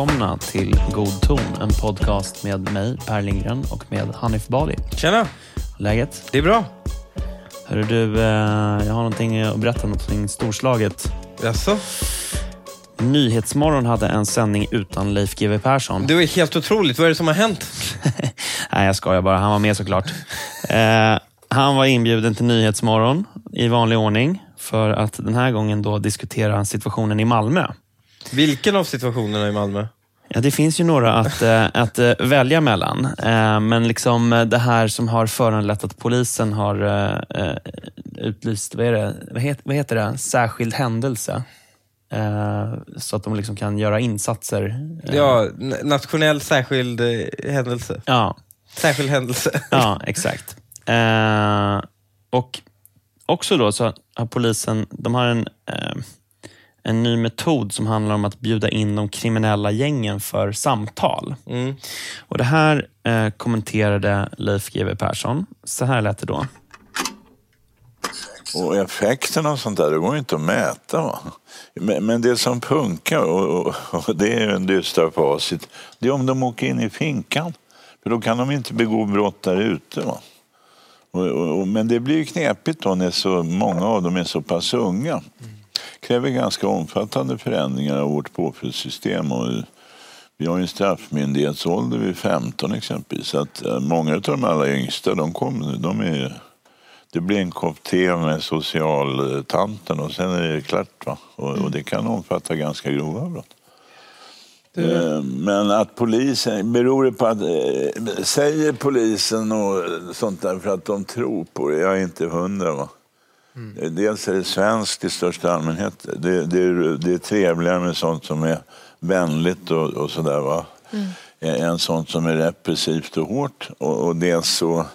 välkomna till God ton, en podcast med mig, Per Lindgren och med Hanif Bali. Tjena, Läget? det är bra. Hörru du, eh, jag har någonting att berätta, någonting storslaget. Jaså? Nyhetsmorgon hade en sändning utan Leif GW Persson. Det är helt otroligt. Vad är det som har hänt? Nej, jag skojar bara. Han var med såklart. eh, han var inbjuden till Nyhetsmorgon i vanlig ordning för att den här gången då diskutera situationen i Malmö. Vilken av situationerna i Malmö? Ja, det finns ju några att, eh, att eh, välja mellan. Eh, men liksom det här som har föranlett att polisen har utlyst, vad, är det? Vad, heter, det? Särskild händelse. Så att de liksom kan göra insatser. Ja, nationell särskild händelse. ja, Särskild händelse. ja exakt. Och också då så har polisen, de har en, en ny metod som handlar om att bjuda in de kriminella gängen för samtal. Mm. Och Det här eh, kommenterade Leif GW Persson. Så här lät det då. Och effekterna och sånt där, det går inte att mäta. Va? Men, men det som funkar, och, och, och det är en dystra facit, det är om de åker in i finkan. För då kan de inte begå brott där ute. Va? Och, och, och, men det blir ju knepigt då när så många av dem är så pass unga. Kräver ganska omfattande förändringar av vårt påföljdssystem. Och vi har en straffmyndighetsålder vid 15 exempelvis. Så att eh, många av de allra yngsta, de, kom, de är det blir en kopp te med socialtanten och sen är det klart. Va? Och, och det kan omfatta ganska grova brott. Eh, Men att polisen, beror det på att, eh, säger polisen och sånt där för att de tror på det? Jag är inte hundra. Va? Eh, Dels är det svenskt i största allmänhet. Det, det, är, det är trevligare med sånt som är vänligt och, och sådär. Va? Än sånt som är repressivt och hårt. Och, och dels så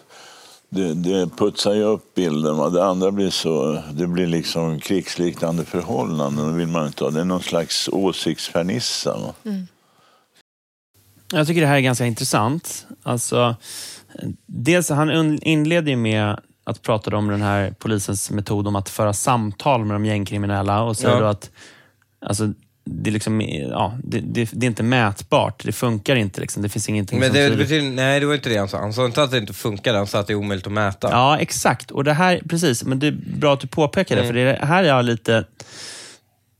det, det putsar ju upp bilden. Va? Det andra blir så, det blir liksom krigsliknande förhållanden. Det vill man inte ha. Det är någon slags åsiktsfernissa. Va? Jag tycker det här är ganska intressant. Alltså, dels, han inleder ju med att prata om den här polisens metod om att föra samtal med de gängkriminella och säger Ja. då att alltså, det, är liksom, ja, det, det, det är inte mätbart. Det funkar inte. Liksom. Det finns ingenting Men som det, det tyder- betyder, nej, det var inte det han sa. Han sa inte att det inte funkar, han sa att det är omöjligt att mäta. Ja, exakt. Och det här, precis, men det är bra att du påpekar det, Mm. för det här är jag lite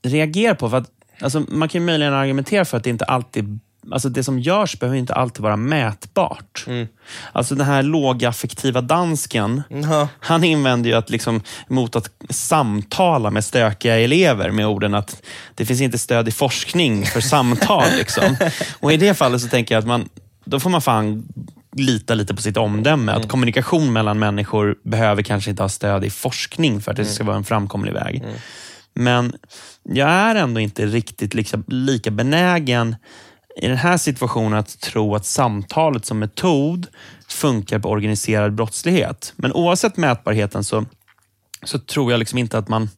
reagerar på. För att, alltså, man kan ju möjligen argumentera för att det inte alltid Alltså det som görs behöver inte alltid vara mätbart. Mm. Alltså den här lågaffektiva dansken, Ja. han invänder ju att liksom, mot att samtala med stökiga elever med orden att det finns inte stöd i forskning för samtal. Liksom. Och I det fallet så tänker jag att man, då får man fan lita lite på sitt omdöme. Att kommunikation mellan människor behöver kanske inte ha stöd i forskning för att det ska vara en framkomlig väg. Men jag är ändå inte riktigt liksom, lika benägen i den här situationen att tro att samtalet som metod funkar på organiserad brottslighet. Men oavsett mätbarheten så, så tror jag liksom inte att, man,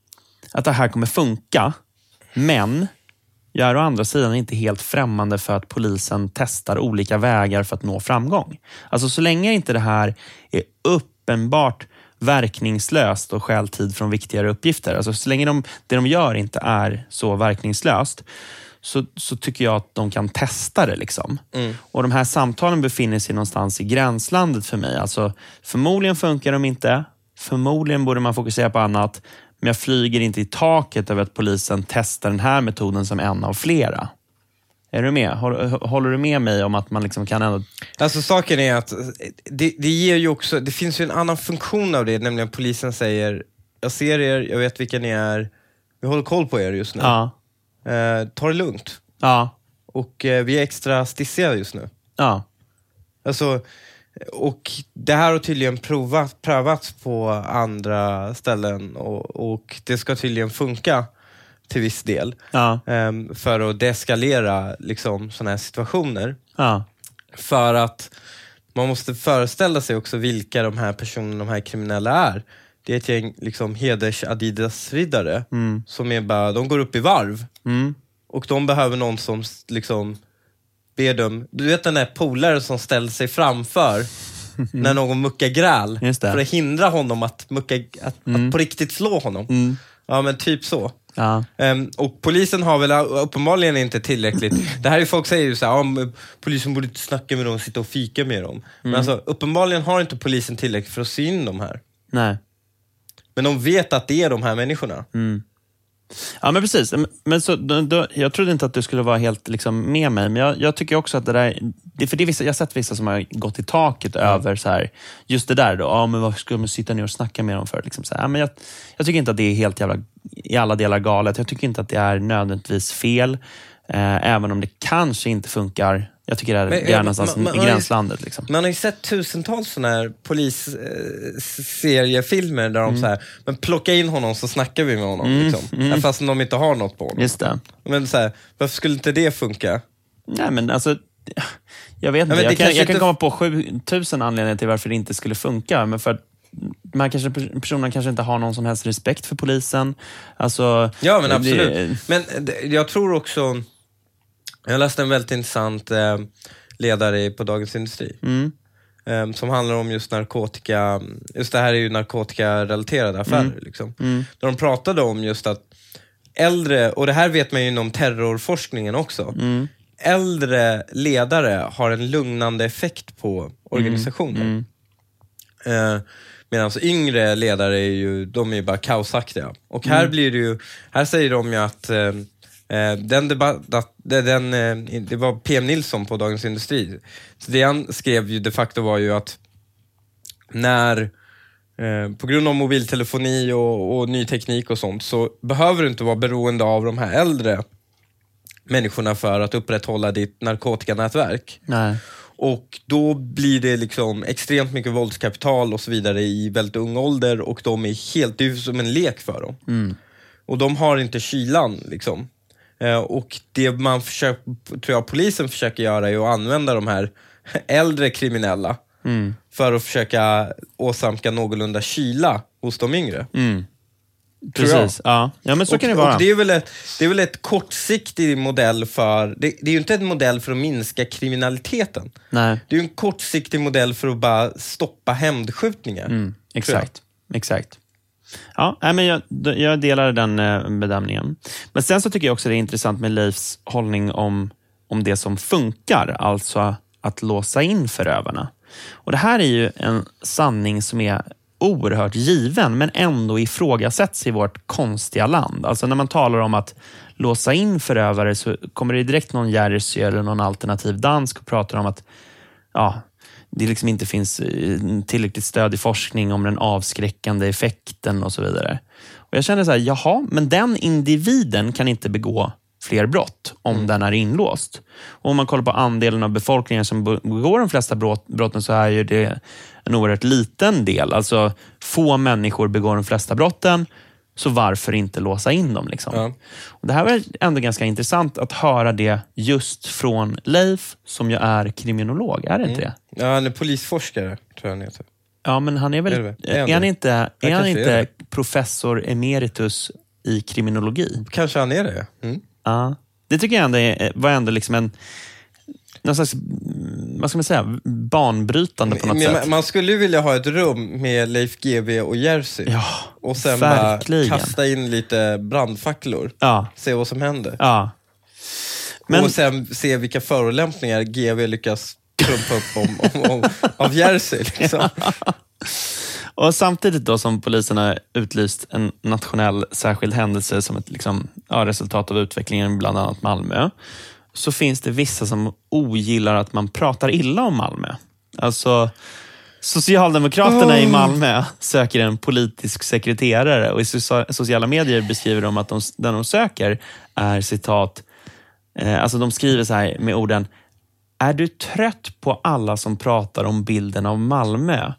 att det här kommer funka. Men jag är å andra sidan inte helt främmande för att polisen testar olika vägar för att nå framgång. Alltså så länge inte det här är uppenbart verkningslöst och stjäl tid från viktigare uppgifter. Alltså så länge de, det de gör inte är så verkningslöst så, så tycker jag att de kan testa det. Liksom. Och De här samtalen befinner sig någonstans i gränslandet för mig. Alltså, förmodligen funkar de inte. Förmodligen borde man fokusera på annat. Men jag flyger inte i taket över att polisen testar den här metoden som en av flera. Är du med? Håller, håller du med mig om att man liksom kan ändå... Alltså saken är att det, det ger ju också, det finns ju en annan funktion av det, nämligen polisen säger, jag ser er, jag vet vilka ni är, vi håller koll på er just nu. Ja, Eh, ta det lugnt. ja, Och eh, vi är extra stissiga just nu. ja. Alltså, och det här har tydligen provat, prövats på andra ställen och, och det ska tydligen funka till viss del ja, ehm, för att deeskalera liksom, sådana här situationer. ja. För att man måste föreställa sig också vilka de här personerna, de här kriminella är. Det är ett gäng liksom, heders Adidas-riddare som är bara, de går upp i varv. Mm. Och de behöver någon som liksom ber dem, du vet den där polaren som ställer sig framför när någon muckar gräl för att hindra honom att, mucka, att, att på riktigt slå honom. Ja men typ så. Ja. Ehm, och polisen har väl uppenbarligen inte tillräckligt. Det här är folk säger ju så här, "Ja, polisen borde inte snacka med dem, sitta och fika med dem. Men Mm. alltså, uppenbarligen har inte polisen tillräckligt för att se in de här. Nej. Men de vet att det är de här människorna. Mm. Ja, men precis. Men- så, då, då, jag trodde inte att du skulle vara helt liksom, med mig, men jag, jag tycker också att det där... Det, för det är vissa, jag har sett vissa som har gått i taket över så här, just det där. Då, ja, men varför ska man sitta ner och snacka med dem för? Liksom, så här, ja, men jag, jag tycker inte att det är helt jävla, i alla delar galet. Jag tycker inte att det är nödvändigtvis fel, eh, även om det kanske inte funkar. Jag tycker det är, Men, det är ja, någonstans man- man i gränslandet. Liksom. Man har ju sett tusentals sådana här polisseriefilmer där de Mm. så här, men plocka in honom så snackar vi med honom. Liksom. Även Fast de inte har något på honom. Just det. Men så här, varför skulle inte det funka? Nej, men alltså... Jag vet inte. det jag, kan, jag kan inte- komma på 7000 anledningar till varför det inte skulle funka. Men för man kanske, personen kanske inte har någon som helst respekt för polisen. Alltså, Ja men det- absolut. Men det- jag tror också, jag läste en väldigt intressant eh, ledare på Dagens Industri. Mm. eh, som handlar om just narkotika, just det här är ju narkotikarelaterade affärer. Mm. Liksom. Där de pratade om just att äldre, och det här vet man ju inom terrorforskningen också, Mm. äldre ledare har en lugnande effekt på organisationen. Mm. Eh, Medan yngre ledare är ju, de är ju bara kaosaktiga. Och här Mm. blir det ju, här säger de ju att eh, den debatt, den, eh, det var PM Nilsson på Dagens Industri. Så det han skrev ju de facto var ju att när, eh, på grund av mobiltelefoni och, och ny teknik och sånt, så behöver du inte vara beroende av de här äldre människorna för att upprätthålla ditt narkotikanätverk. Nej. Och då blir det liksom extremt mycket våldskapital och så vidare i väldigt ung ålder och de är helt, det är som en lek för dem. Och de har inte kylan liksom. Eh, och det man försöker, tror jag polisen försöker göra är att använda de här äldre kriminella för att försöka åsamka någorlunda kyla hos de yngre. Mm. Precis. Ja. ja, men så och, kan det vara. Det, är väl ett, det är väl ett kortsiktig modell för, det, det är ju inte en modell för att minska kriminaliteten. Nej. Det är ju en kortsiktig modell för att bara stoppa hämndskjutningar. Mm, exakt. exakt. Ja, men jag, jag delar den eh, bedömningen. Men sen så tycker jag också det är intressant med Leifs hållning om, om det som funkar, alltså att låsa in förövarna. Och Det här är ju en sanning som är oerhört given, men ändå ifrågasätts i vårt konstiga land. Alltså när man talar om att låsa in förövare så kommer det direkt någon Jerzy eller någon alternativ dansk och pratar om att ja, det liksom inte finns eh, tillräckligt stöd i forskning om den avskräckande effekten och så vidare. Och Jag känner så här, jaha, men den individen kan inte begå fler brott om den är inlåst. Och om man kollar på andelen av befolkningen som be- begår de flesta brott, brotten så är det en oerhört liten del. Alltså få människor begår de flesta brotten, så varför inte låsa in dem? Liksom? Ja. Och det här var ändå ganska intressant att höra det just från Leif, som ju är kriminolog. Är det inte det? Ja, han är polisforskare, tror jag han heter. Ja, men han är väl... Är det? Är, Är han inte, är han inte är professor emeritus i kriminologi? Kanske han är det. Mm. Ja. Det tycker jag ändå är, var ändå liksom en... Någon slags, vad ska man säga, banbrytande på något Men sätt. man, skulle ju vilja ha ett rum med Leif GW och Jersey. Ja, och sen verkligen. bara kasta in lite brandfacklor. Ja, Se vad som händer. ja. Men, Och sen se vilka förolämpningar GW lyckas trumpa upp om, om, om, av Jersey. Liksom. Och samtidigt då som polisen har utlyst en nationell särskild händelse som ett liksom, ja, resultat av utvecklingen bland annat Malmö, så finns det vissa som ogillar att man pratar illa om Malmö. Alltså, Socialdemokraterna i Malmö söker en politisk sekreterare och i socia- sociala medier beskriver de att de, den de söker är citat, eh, alltså de skriver så här med orden är du trött på alla som pratar om bilden av Malmö?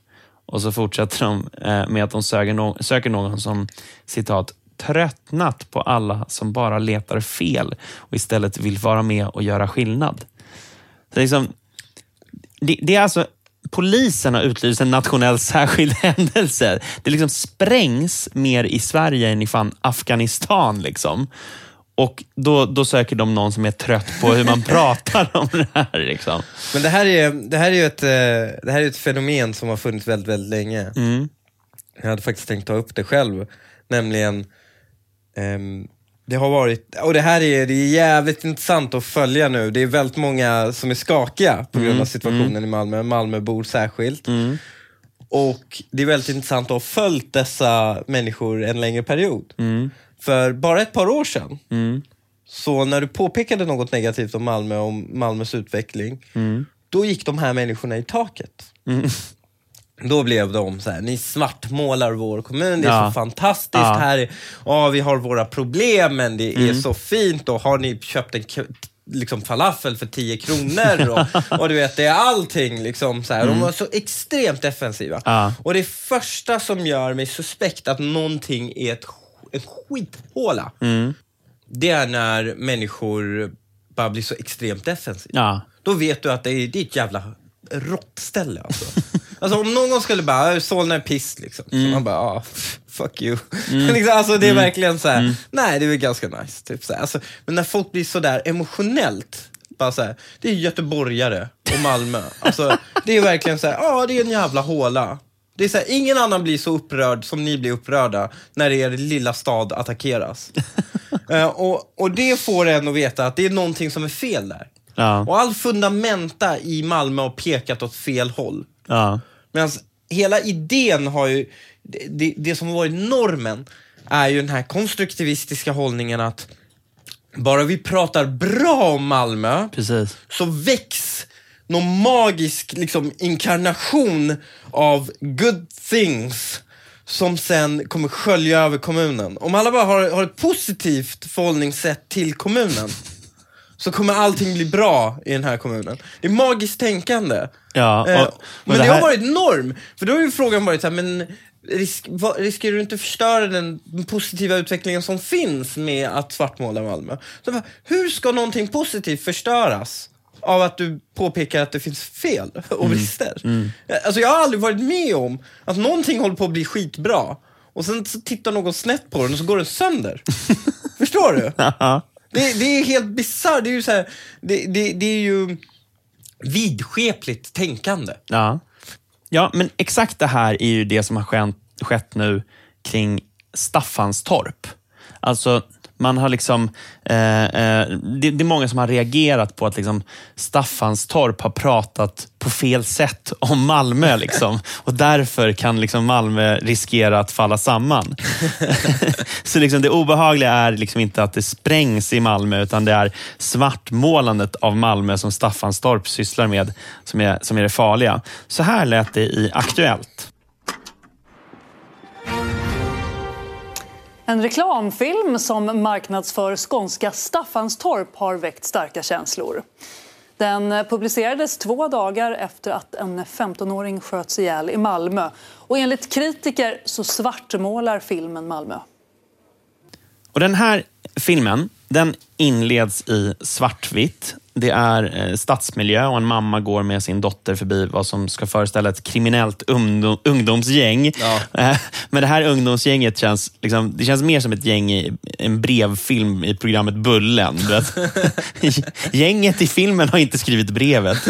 Och så fortsätter de eh, med att de söker, no söker någon som citat tröttnat på alla som bara letar fel och istället vill vara med och göra skillnad. Så liksom, det, det är alltså Polisen har utlyst en nationell särskild händelse. Det liksom sprängs mer i Sverige än i fan Afghanistan. Liksom. Och då, då söker de någon som är trött på hur man pratar om det här. Liksom. Men det här är, det här är ju ett, eh, det här är ett fenomen som har funnits väldigt, väldigt länge. Mm. Jag hade faktiskt tänkt ta upp det själv. Nämligen, ehm, det har varit, och det här är, det är jävligt intressant att följa nu. Det är väldigt många som är skakiga på grund av situationen i Malmö, Malmöbor särskilt. Och det är väldigt intressant att ha följt dessa människor en längre period. För bara ett par år sedan, så när du påpekade något negativt om Malmö, om Malmös utveckling, då gick de här människorna i taket. Då blev de så här, ni svartmålar vår kommun, det är Ja. så fantastiskt Ja. här. Är, ja, vi har våra problem men det är så fint och har ni köpt en liksom falafel för 10 kronor och, och du vet, det är allting liksom så här. De var så extremt defensiva. Ja. Och det första som gör mig suspekt att någonting är ett, en skithåla, det är när människor bara blir så extremt defensiva. Ja. Då vet du att det är, ett jävla råttställe alltså. alltså om någon skulle bara, "Äh, Solna är piss liksom. Så man bara, ah, fuck you. liksom, alltså det är verkligen så här, nej det är väl ganska nice. Typ, så här. Alltså, men när folk blir sådär emotionellt, bara så här, det är göteborgare och Malmö. Alltså, det är verkligen så här, ja det är en jävla håla. Det är så här, ingen annan blir så upprörd som ni blir upprörda när er lilla stad attackeras. Eh, och, och det får en att veta att det är någonting som är fel där. Ja. Och all fundamenta i Malmö har pekat åt fel håll. Ja. Medan hela idén har ju, det, det, som har varit normen är ju den här konstruktivistiska hållningen att bara vi pratar bra om Malmö Precis. så väcks någon magisk liksom, inkarnation av good things som sen kommer skölja över kommunen. Om alla bara har, har ett positivt förhållningssätt till kommunen så kommer allting bli bra i den här kommunen. Det är magiskt tänkande. Ja, och- Eh, och men det det, har här- varit norm. För då har ju frågan varit så här, men risk, vad, riskerar du inte förstöra den positiva utvecklingen som finns med att svartmåla Malmö? Så bara, hur ska någonting positivt förstöras? Av att du påpekar att det finns fel och Mm. brister. Alltså jag har aldrig varit med om att någonting håller på att bli skitbra och sen så tittar någon snett på den och så går den sönder. Förstår du? Det, det är helt bisarrt. Det är ju så här, det, det, det är ju vidskepligt tänkande. Ja. ja, men exakt det här är ju det som har skett, skett nu kring Staffanstorp. Alltså, man har liksom, eh, eh, det, det är många som har reagerat på att liksom Staffanstorp har pratat på fel sätt om Malmö. Liksom. Och därför kan liksom Malmö riskera att falla samman. Så liksom det obehagliga är liksom inte att det sprängs i Malmö, utan det är svartmålandet av Malmö som Staffanstorp sysslar med som är, som är det farliga. Så här lät det i Aktuellt. En reklamfilm som marknadsför skånska Staffanstorp har väckt starka känslor. Den publicerades två dagar efter att en 15-åring sköts ihjäl i Malmö. Och enligt kritiker så svartmålar filmen Malmö. Och Den här filmen den inleds i svartvitt. Det är eh, stadsmiljö och en mamma går med sin dotter förbi vad som ska föreställa ett kriminellt ungdom, ungdomsgäng. Ja. Eh, Men det här ungdomsgänget känns, liksom, det känns mer som ett gäng i en brevfilm i programmet Bullen. Gänget i filmen har inte skrivit brevet.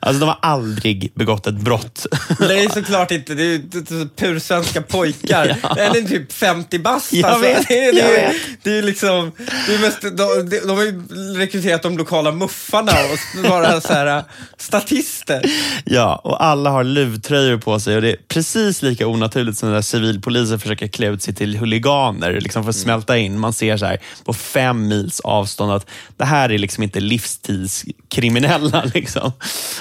Alltså, de har aldrig begått ett brott. Det är såklart inte, det är pursvenska pojkar. Eller typ 50 bast. Alltså. vet, det, är, det, är, det är liksom, det är mest, de, de har ju rekryterat de lokala muffarna och vara så här, statister. Ja, och alla har luvtröjor på sig och det är precis lika onaturligt som när civilpoliser försöker klä ut sig till huliganer liksom för att smälta in. Man ser så här på fem mils avstånd att det här är liksom inte livstidskriminella. Liksom.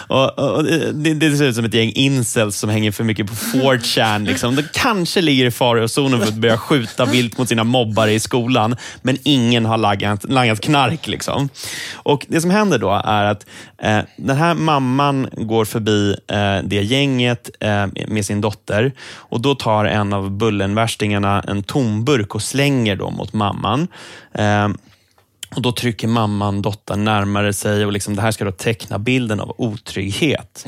Och, och det, det ser ut som ett gäng incels som hänger för mycket på 4chan. Liksom. De kanske ligger i farozonen för att börja skjuta vilt mot sina mobbare i skolan, men ingen har langat, langat knark. Liksom. Och Det som händer då är att eh, den här mamman går förbi eh, det gänget eh, med sin dotter och då tar en av Bullenvärstingarna en tomburk och slänger dem mot mamman. Eh, och Då trycker mamman dottern närmare sig och liksom, det här ska då teckna bilden av otrygghet.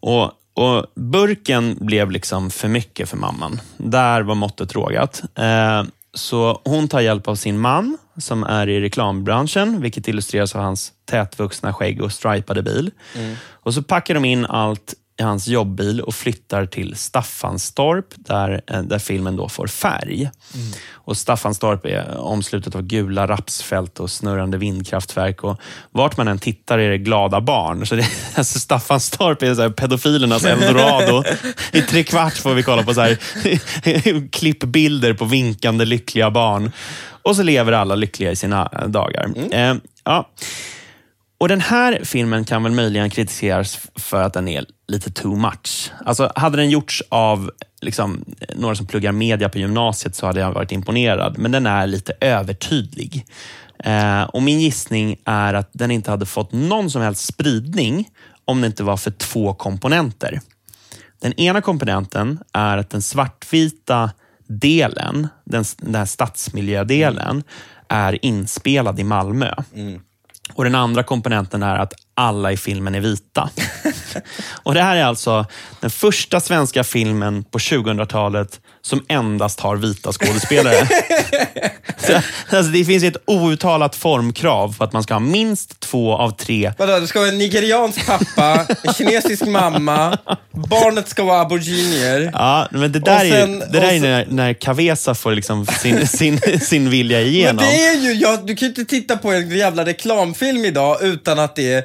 Och, och Burken blev liksom för mycket för mamman. Där var måttet rågat. Eh, så hon tar hjälp av sin man som är i reklambranschen, vilket illustreras av hans tätvuxna skägg och stripade bil. Och så packar de in allt i hans jobbbil och flyttar till Staffanstorp där, eh, där filmen då får färg. Och Staffanstorp är omslutet av gula rapsfält och snurrande vindkraftverk. Och vart man än tittar är det glada barn. Så det, alltså Staffanstorp är så här pedofilernas eldorado. I tre kvart får vi kolla på så här, klippbilder på vinkande lyckliga barn. Och så lever alla lyckliga i sina dagar. Eh, ja. Och Den här filmen kan väl möjligen kritiseras för att den är lite too much. Alltså, hade den gjorts av liksom, några som pluggar media på gymnasiet så hade jag varit imponerad, men den är lite övertydlig. Eh, och Min gissning är att den inte hade fått någon som helst spridning om det inte var för två komponenter. Den ena komponenten är att den svartvita delen, den, den här stadsmiljödelen, är inspelad i Malmö. Mm. Och Den andra komponenten är att alla i filmen är vita. och Det här är alltså den första svenska filmen på 2000-talet som endast har vita skådespelare. Så, alltså, det finns ett outtalat formkrav för att man ska ha minst två av tre Vadå, det ska vara en nigeriansk pappa, en kinesisk mamma, barnet ska vara aboriginer. Ja, men det där sen- är, det där och är sen- när, när Cavesa får liksom sin, sin, sin vilja Men igenom. det är ju, ja, du kan ju inte titta på en jävla reklamfilm idag utan att det är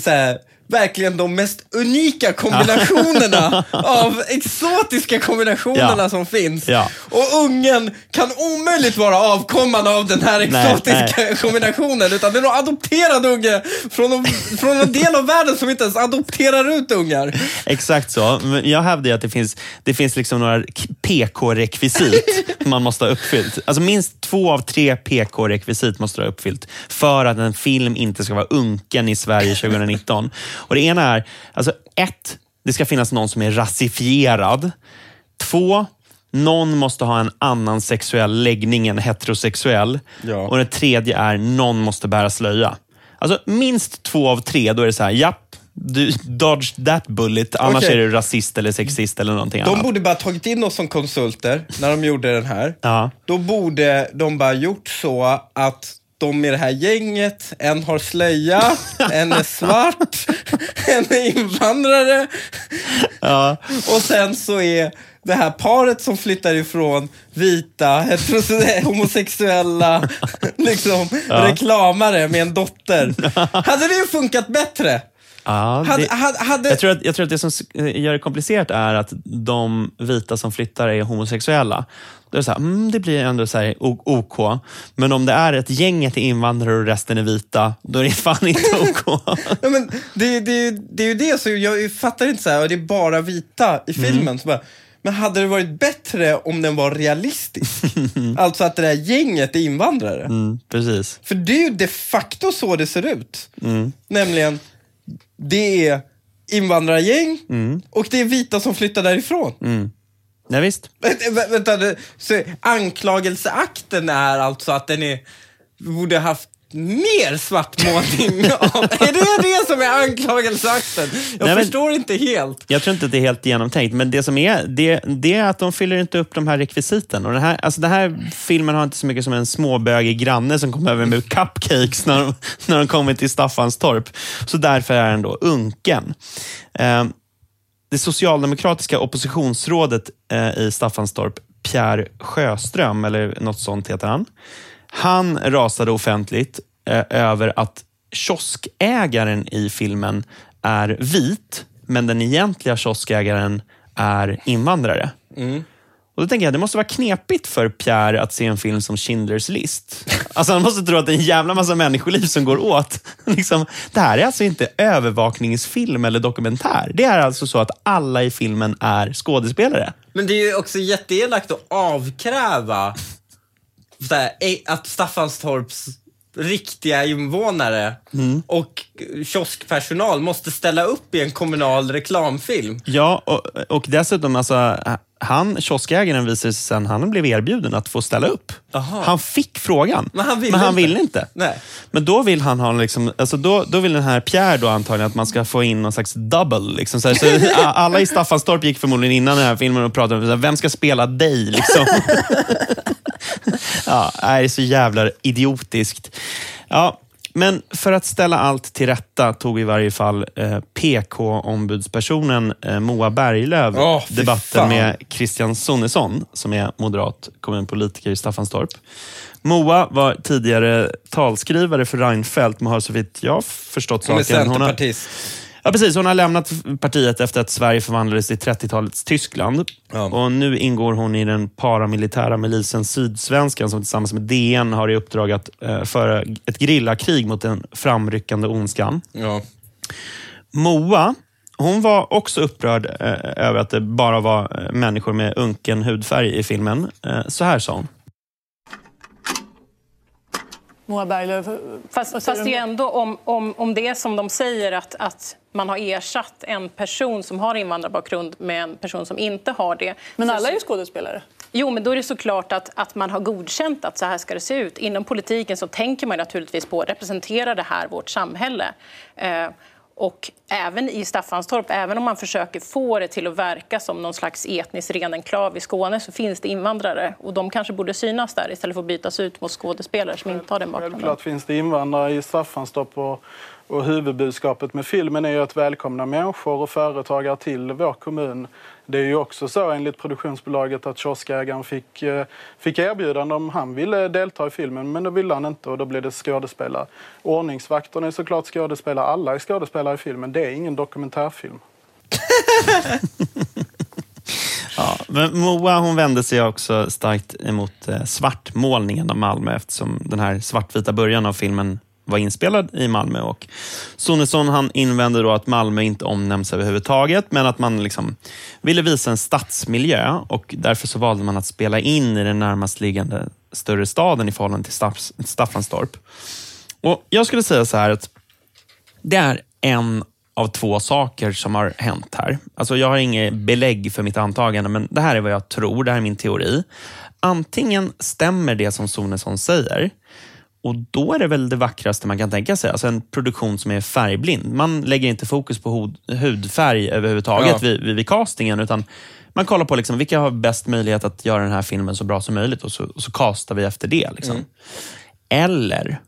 så här, verkligen de mest unika kombinationerna av exotiska kombinationerna Ja. som finns. Ja. Och ungen kan omöjligt vara avkomman av den här Nej, exotiska kombinationen utan det är någon adopterad unge från, en- från en del av världen som inte ens adopterar ut ungar. Exakt så. Men jag hävdar att det finns, det finns liksom några PK-rekvisit man måste ha uppfyllt. Alltså minst två av tre PK-rekvisit måste du ha uppfyllt för att en film inte ska vara unken i Sverige 2019. Och Det ena är, alltså ett, det ska finnas någon som är rasifierad. Två, någon måste ha en annan sexuell läggning än heterosexuell. Ja. Och det tredje är, någon måste bära slöja. Alltså minst två av tre, då är det så här, japp, du dodge that bullet, annars Okej. är du rasist eller sexist eller någonting De annat. borde bara tagit in oss som konsulter när de gjorde den här. Ja. Då borde de bara gjort så att de i det här gänget, en har slöja, en är svart, en är invandrare Ja. och sen så är det här paret som flyttar ifrån vita, homosexuella liksom, reklamare med en dotter. Hade det funkat bättre? Ja, det, hade, hade, jag, tror att, jag tror att det som gör det komplicerat är att de vita som flyttar är homosexuella. Då är det, så här, mm, det blir ändå så här OK. Men om det är ett gäng till invandrare och resten är vita, då är det fan inte OK. Ja, men det, det, det är ju det, så jag fattar inte så här, och det är bara vita i Mm. filmen. Så bara, men hade det varit bättre om den var realistisk? alltså att det där gänget är invandrare. Mm, precis. För det är ju de facto så det ser ut. Mm. Nämligen, det är invandrargäng och det är vita som flyttar därifrån. Mm. Ja, visst. Vä- vä- Vänta, så anklagelseakten är alltså att den är, borde haft mer svartmålning. Är det det som är anklagelseakten? Jag Nej, men- förstår inte helt. Jag tror inte att det är helt genomtänkt, men det som är, det, det är att de fyller inte upp de här rekvisiten. Och den, här, alltså den här filmen har inte så mycket som en småbögig granne som kommer över med cupcakes när de, när de kommer till Staffanstorp. Så därför är den då unken. Eh, det socialdemokratiska oppositionsrådet eh, i Staffanstorp, Pierre Sjöström, eller något sånt heter han. Han rasade offentligt eh, över att kioskägaren i filmen är vit, men den egentliga kioskägaren är invandrare. Och då tänker jag, det måste vara knepigt för Pierre att se en film som Schindler's list. Alltså han måste tro att det är en jävla massa människoliv som går åt. Liksom, det här är alltså inte övervakningsfilm eller dokumentär. Det är alltså så att alla i filmen är skådespelare. Men det är ju också jätteelakt att avkräva här, eh, att Staffanstorps riktiga invånare och kioskpersonal måste ställa upp i en kommunal reklamfilm. Ja, och, och dessutom, alltså, han, kioskägaren visade sig sen, han blev erbjuden att få ställa upp. Aha. Han fick frågan, Men han ville men han inte. ville inte. Nej. Men då vill han ha, liksom, alltså då, då vill den här Pierre då antagligen att man ska få in någon slags double. Liksom, så så alla i Staffanstorp gick förmodligen innan den här filmen och pratade om vem ska spela dig. Liksom. ja, det är så jävla idiotiskt. Ja, Men för att ställa allt till rätta tog i varje fall eh, PK-ombudspersonen eh, Moa Berglöf fy debatten fan. med Christian Sonesson, som är moderat kommunpolitiker i Staffanstorp. Moa var tidigare talskrivare för Reinfeldt, men har så vitt jag förstått Hon är saken... har- centerpartist. Ja, precis. Hon har lämnat partiet efter att Sverige förvandlades till 30-talets Tyskland. Ja. Och Nu ingår hon i den paramilitära milisen Sydsvenskan som tillsammans med DN har i uppdrag att eh, föra ett grillakrig mot den framryckande ondskan. Ja. Moa, hon var också upprörd eh, över att det bara var eh, människor med unken hudfärg i filmen. Eh, så här sa hon. Moa Berglöf, Fast, säger fast du det är ändå om, om, om det är som de säger att, att man har ersatt en person som har invandrarbakgrund med en person som inte har det. Men alla är ju skådespelare. Jo, men då är det såklart att, att man har godkänt att så här ska det se ut. Inom politiken så tänker man naturligtvis på representerar det här vårt samhälle? Eh, och även i Staffanstorp, även om man försöker få det till att verka som någon slags etnisk ren enklav i Skåne så finns det invandrare och de kanske borde synas där istället för att bytas ut mot skådespelare som inte har den bakgrunden. Självklart finns det invandrare i Staffanstorp och, och huvudbudskapet med filmen är ju att välkomna människor och företagare till vår kommun. Det är ju också så enligt produktionsbolaget att kioskägaren fick, eh, fick erbjudande om han ville delta i filmen men då ville han inte och då blev det skådespelare. Ordningsvakterna är såklart skådespelare, alla är skådespelare i filmen. Det är ingen dokumentärfilm. Ja, men Moa hon vände sig också starkt emot eh, svartmålningen av Malmö eftersom den här svartvita början av filmen var inspelad i Malmö. Och Sonesson han invände då att Malmö inte omnämns överhuvudtaget, men att man liksom ville visa en stadsmiljö och därför så valde man att spela in i den närmast liggande större staden i förhållande till Staff Staffanstorp. Och Jag skulle säga så här att det är en av två saker som har hänt här. Alltså jag har inget belägg för mitt antagande, men det här är vad jag tror. Det här är min teori. Antingen stämmer det som Sonesson säger, och då är det väl det vackraste man kan tänka sig. Alltså en produktion som är färgblind. Man lägger inte fokus på hud, hudfärg överhuvudtaget Ja. vid, vid, castingen, utan man kollar på liksom, vilka har bäst möjlighet att göra den här filmen så bra som möjligt och så, och så castar vi efter det. Liksom. Eller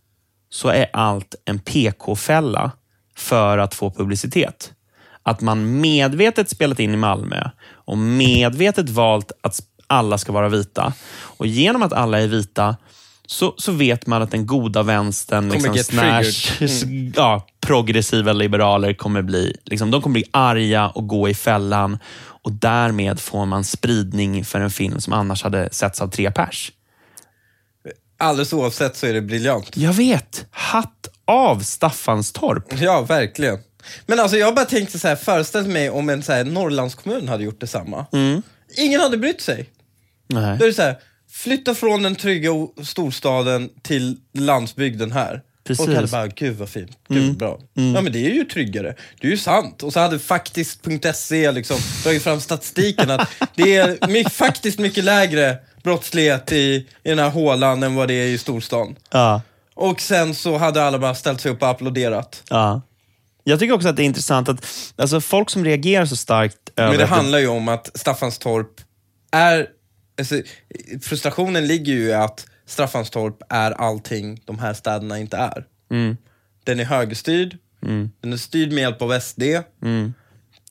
så är allt en PK-fälla för att få publicitet. Att man medvetet spelat in i Malmö och medvetet valt att alla ska vara vita. Och genom att alla är vita så, så vet man att den goda vänstern, liksom, snärs, ja, progressiva liberaler kommer bli, liksom, de kommer bli arga och gå i fällan. Och därmed får man spridning för en film som annars hade setts av tre pers. Alldeles oavsett så är det briljant. Jag vet. Hatt av Staffanstorp. Ja, verkligen. Men alltså jag bara tänkte så här, föreställ mig om en så här Norrlandskommun hade gjort detsamma. Mm. Ingen hade brytt sig. Nej. Då är det så här, flytta från den trygga storstaden till landsbygden här. Precis. Och hade bara, gud vad fint, gud vad bra. Ja men det är ju tryggare, det är ju sant. Och så hade faktiskt.se liksom dragit fram statistiken att det är my- faktiskt mycket lägre brottslighet i, i den här hålan än vad det är i storstan. Ja. Och sen så hade alla bara ställt sig upp och applåderat. Ja. Jag tycker också att det är intressant att alltså, folk som reagerar så starkt över Men det handlar ju om att Staffanstorp är... Alltså, frustrationen ligger ju i att Staffanstorp är allting de här städerna inte är. Mm. Den är högerstyrd, den är styrd med hjälp av SD. Mm.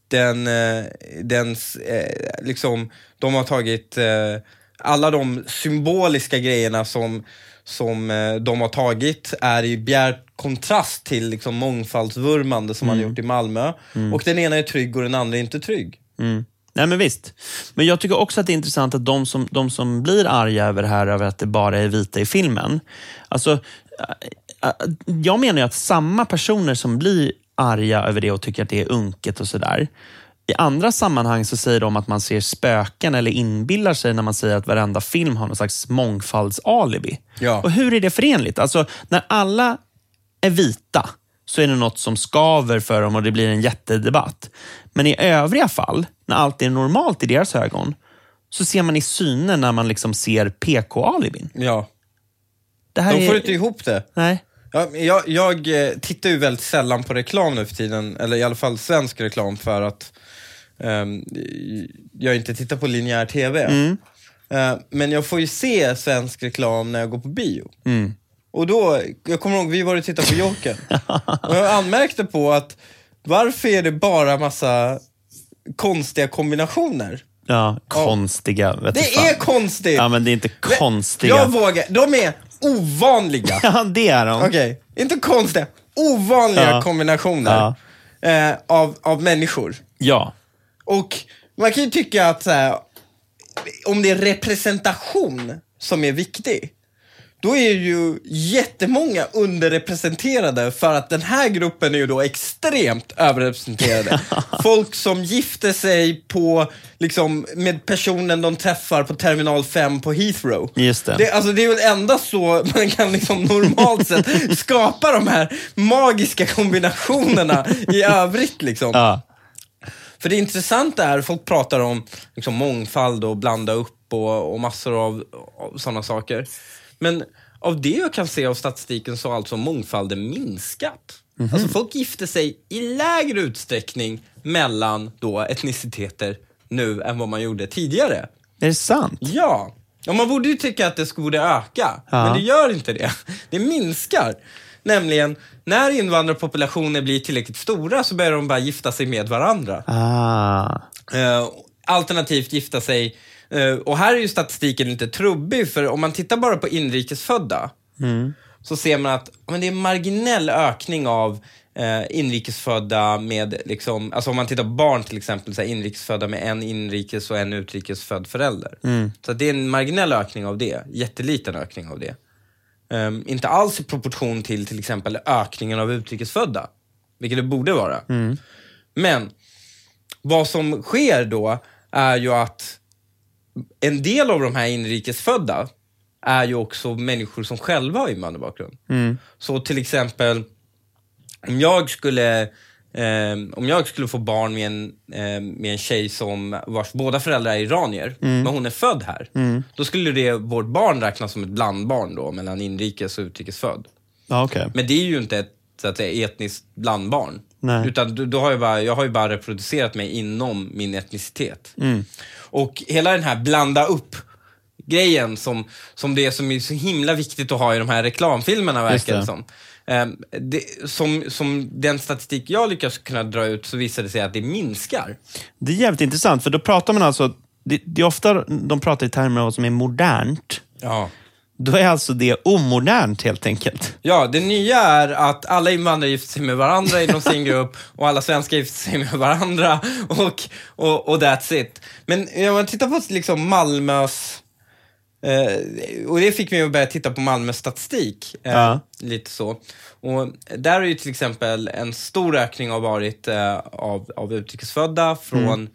Den, eh, den, eh, liksom, de har tagit eh, alla de symboliska grejerna som, som de har tagit är i bjärt kontrast till liksom, mångfaldsvurmande som man har gjort i Malmö. Och den ena är trygg och den andra är inte trygg. Mm. Nej, men visst. Men jag tycker också att det är intressant att de som, de som blir arga över det här, över att det bara är vita i filmen. Alltså, äh, äh, jag menar att samma personer som blir arga över det och tycker att det är unket och sådär. I andra sammanhang så säger de att man ser spöken eller inbillar sig när man säger att varenda film har någon slags mångfaldsalibi. Ja. Och hur är det förenligt? Alltså, när alla är vita så är det något som skaver för dem och det blir en jättedebatt. Men i övriga fall, när allt är normalt i deras ögon, så ser man i synen när man liksom ser PK-alibin. Ja. Det här De får är... inte ihop det. Nej. Ja, jag, jag eh, tittar ju väldigt sällan på reklam nu för tiden, eller i alla fall svensk reklam för att ehm, jag inte tittar på linjär TV. Mm. Eh, men jag får ju se svensk reklam när jag går på bio. Mm. Och då, jag kommer ihåg, vi var och tittade på Jokern. och jag anmärkte på att varför är det bara massa konstiga kombinationer? Ja, konstiga. Vet Det fan. är konstigt! Ja, men det är inte konstiga. Jag vågar, de är ovanliga. Ja, det är de. Okej, inte konstiga, ovanliga Ja. kombinationer eh, av, av människor. Ja. Och man kan ju tycka att här, om det är representation som är viktig, då är ju jättemånga underrepresenterade för att den här gruppen är ju då extremt överrepresenterade. Folk som gifter sig på, liksom, med personen de träffar på terminal 5 på Heathrow. Just det. Det, alltså, det är väl endast så man kan liksom normalt sett skapa de här magiska kombinationerna i övrigt. Liksom. Ja. För det intressanta är, folk pratar om liksom, mångfald och blanda upp och, och massor av, av sådana saker. Men av det jag kan se av statistiken så har alltså mångfalden minskat. Alltså folk gifter sig i lägre utsträckning mellan då etniciteter nu än vad man gjorde tidigare. Är det sant? Ja, och man borde ju tycka att det skulle öka, Ja. men det gör inte det. Det minskar. Nämligen, när invandrarpopulationer blir tillräckligt stora så börjar de bara gifta sig med varandra. Ah. Eh, alternativt gifta sig. Eh, och här är ju statistiken lite trubbig, för om man tittar bara på inrikesfödda så ser man att men det är en marginell ökning av eh, inrikesfödda med, liksom, alltså om man tittar på barn till exempel, så här, inrikesfödda med en inrikes och en utrikesfödd förälder. Så att det är en marginell ökning av det, jätteliten ökning av det. Ehm, inte alls i proportion till till exempel ökningen av utrikesfödda, vilket det borde vara. Men vad som sker då är ju att en del av de här inrikesfödda är ju också människor som själva har invandrarbakgrund. Så till exempel, om jag skulle, eh, om jag skulle få barn med en, eh, med en tjej som vars båda föräldrar är iranier, men hon är född här. Då skulle det, vårt barn räknas som ett blandbarn då, mellan inrikes och utrikesfödd. Ja, okej. Men det är ju inte ett så att säga, etniskt blandbarn. Nej. Utan då, har jag, bara, jag har ju bara reproducerat mig inom min etnicitet. Mm. Och hela den här blanda upp grejen som, som det är som är så himla viktigt att ha i de här reklamfilmerna verkar det det. som. Ehm, det, som. Som den statistik jag lyckas kunna dra ut så visar det sig att det minskar. Det är jävligt intressant, för då pratar man alltså... Det, det är ofta de pratar i termer av vad som är modernt. Ja. Då är alltså det omodernt helt enkelt. Ja, det nya är att alla invandrare gifter sig med varandra inom sin grupp och alla svenskar gifter sig med varandra och, och, och that's it. Men om man tittar på liksom Malmös Eh, och det fick mig att börja titta på Malmös statistik. Eh, Ja. Lite så. Och där har ju till exempel en stor ökning har varit eh, av, av utrikesfödda från ehm,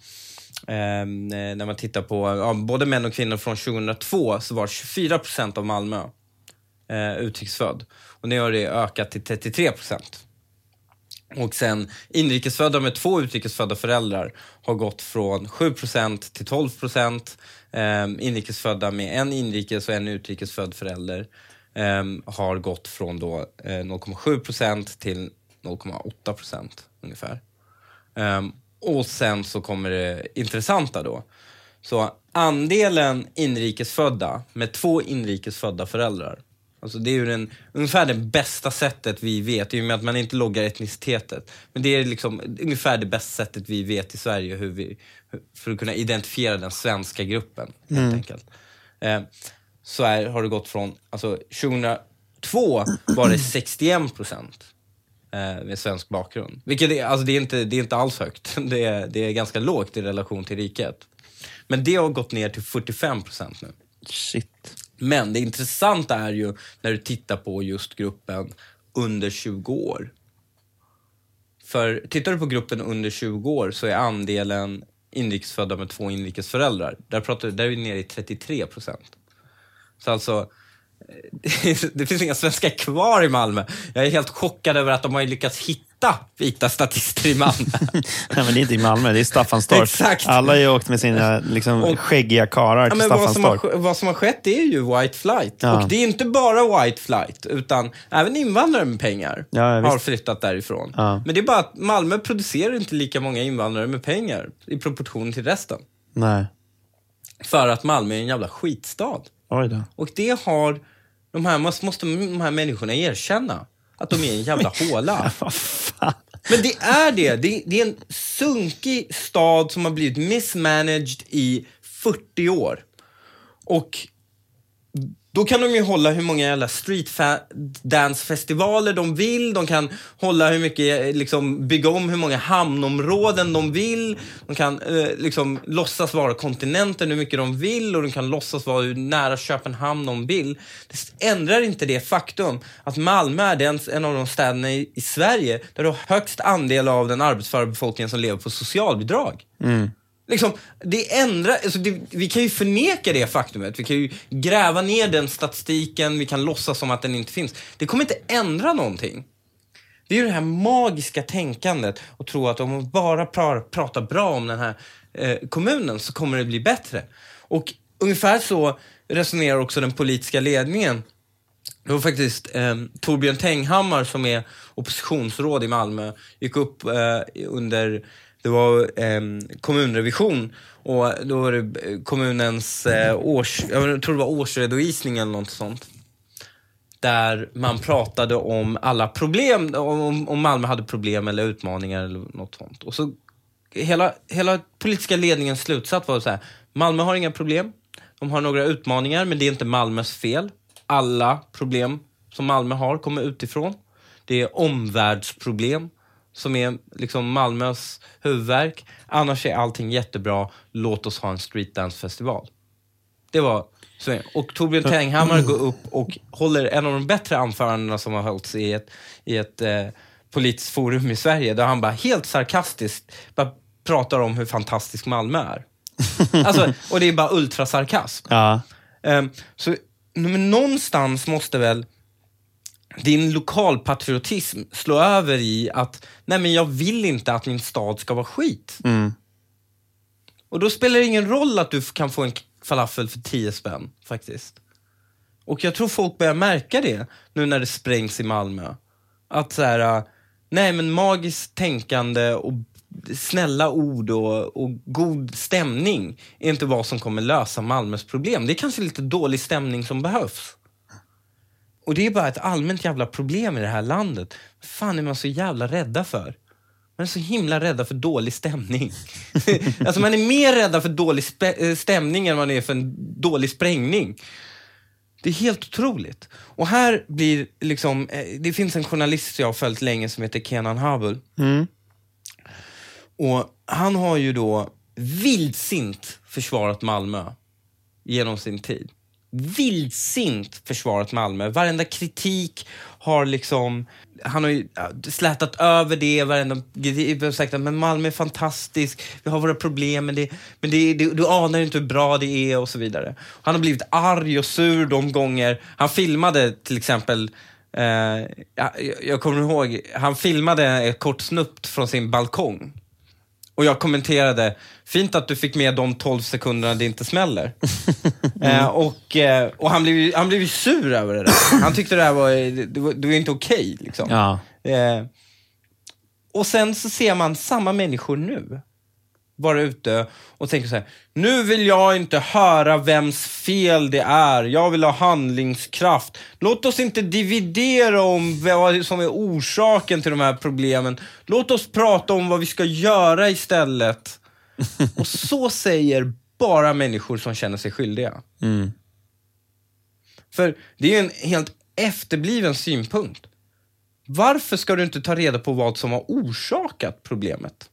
Ehm, eh, när man tittar på ja, både män och kvinnor från 2002 så var 24 procent av Malmö eh, utrikesfödd. Och nu har det ökat till 33 procent. Och sen inrikesfödda med två utrikesfödda föräldrar har gått från 7 procent till 12 procent. Eh, inrikesfödda med en inrikes och en utrikesfödd förälder eh, har gått från då, eh, 0,7 procent till 0,8 procent ungefär. Ehm, och sen så kommer det intressanta då. Så andelen inrikesfödda med två inrikesfödda föräldrar. Alltså det är ju den, ungefär det bästa sättet vi vet, i och med att man inte loggar etnicitetet. Men det är liksom ungefär det bästa sättet vi vet i Sverige hur vi, för att kunna identifiera den svenska gruppen. Helt enkelt. Eh, så är, har det gått från, alltså 2002 var det 61 procent med svensk bakgrund. Vilket är, alltså det är, inte, det är inte alls högt. Det är, det är ganska lågt i relation till riket. Men det har gått ner till 45 procent nu. Shit. Men det intressanta är ju när du tittar på just gruppen under 20 år. För tittar du på gruppen under 20 år så är andelen inrikesfödda med två inrikesföräldrar, där, pratar, där är vi nere i 33 procent. Så alltså, eh, det finns inga svenskar kvar i Malmö. Jag är helt chockad över att de har lyckats hitta vita statister i Malmö. Nej, men det är inte i Malmö, det är Staffanstorp. Exakt. Alla har ju åkt med sina liksom, Och- skäggiga karlar Ja, till vad, har, Staffanstorp. sk- vad som har skett är ju white flight. Ja. Och det är inte bara white flight, utan även invandrare med pengar Ja, ja, har flyttat därifrån. Ja. Men det är bara att Malmö producerar inte lika många invandrare med pengar i proportion till resten. Nej. För att Malmö är en jävla skitstad. Och det har De här, måste, de här människorna erkänna att de är en jävla håla. Men det är det. det. Det är en sunkig stad som har blivit mismanaged i 40 år. Och då kan de ju hålla hur många jävla street dance-festivaler de vill. De kan hålla hur mycket, liksom bygga om hur många hamnområden de vill. De kan eh, liksom låtsas vara kontinenten hur mycket de vill och de kan låtsas vara hur nära Köpenhamn de vill. Det ändrar inte det faktum att Malmö är den, en av de städerna i, i Sverige där du har högst andel av den arbetsföra befolkningen som lever på socialbidrag. Mm. Liksom, det ändrar, alltså det, vi kan ju förneka det faktumet. Vi kan ju gräva ner den statistiken, vi kan låtsas som att den inte finns. Det kommer inte ändra någonting. Det är ju det här magiska tänkandet och tro att om man bara pra, pratar bra om den här eh, kommunen så kommer det bli bättre. Och ungefär så resonerar också den politiska ledningen. Det var faktiskt eh, Torbjörn Tenghammar som är oppositionsråd i Malmö, gick upp eh, under det var eh, kommunrevision och då var det eh, kommunens eh, års, jag tror det var årsredovisning eller något sånt. Där man pratade om alla problem, om, om Malmö hade problem eller utmaningar eller något sånt. Och så hela, hela politiska ledningens slutsats var så här, Malmö har inga problem. De har några utmaningar, men det är inte Malmös fel. Alla problem som Malmö har kommer utifrån. Det är omvärldsproblem som är liksom Malmös huvudverk. Annars är allting jättebra. Låt oss ha en streetdance-festival. Det var så. Och Torbjörn Tenghammar går upp och håller en av de bättre anförandena som har hållits i ett, i ett eh, politiskt forum i Sverige. Där han bara helt sarkastiskt bara pratar om hur fantastisk Malmö är. Alltså, och det är bara ultrasarkasm. Ja. Um, så men någonstans måste väl din lokalpatriotism slå över i att nej men jag vill inte att min stad ska vara skit. Mm. Och då spelar det ingen roll att du kan få en falafel för 10 spänn faktiskt. Och jag tror folk börjar märka det nu när det sprängs i Malmö. Att så här, nej men magiskt tänkande och snälla ord och, och god stämning är inte vad som kommer lösa Malmös problem. Det är kanske lite dålig stämning som behövs. Och det är bara ett allmänt jävla problem i det här landet. Vad fan är man så jävla rädda för? Man är så himla rädda för dålig stämning. alltså man är mer rädda för dålig eh, stämning än man är för en dålig sprängning. Det är helt otroligt. Och här blir liksom, eh, det finns en journalist jag har följt länge som heter Kenan Habul. Mm. Och han har ju då vildsint försvarat Malmö genom sin tid vildsint försvarat Malmö. Varenda kritik har liksom, han har ju slätat över det, varenda sagt att men Malmö är fantastisk, vi har våra problem, men, det, men det, det, du anar inte hur bra det är och så vidare. Han har blivit arg och sur de gånger, han filmade till exempel eh, jag, jag kommer ihåg, han filmade ett kort snutt från sin balkong och jag kommenterade, fint att du fick med de 12 sekunderna det inte smäller. mm. eh, och eh, och han, blev, han blev sur över det där. Han tyckte det här var, det var, det var inte okej. Okay, liksom. ja. eh, och sen så ser man samma människor nu vara ute och tänka så här, nu vill jag inte höra vems fel det är, jag vill ha handlingskraft. Låt oss inte dividera om vad som är orsaken till de här problemen. Låt oss prata om vad vi ska göra istället. och så säger bara människor som känner sig skyldiga. Mm. För det är en helt efterbliven synpunkt. Varför ska du inte ta reda på vad som har orsakat problemet?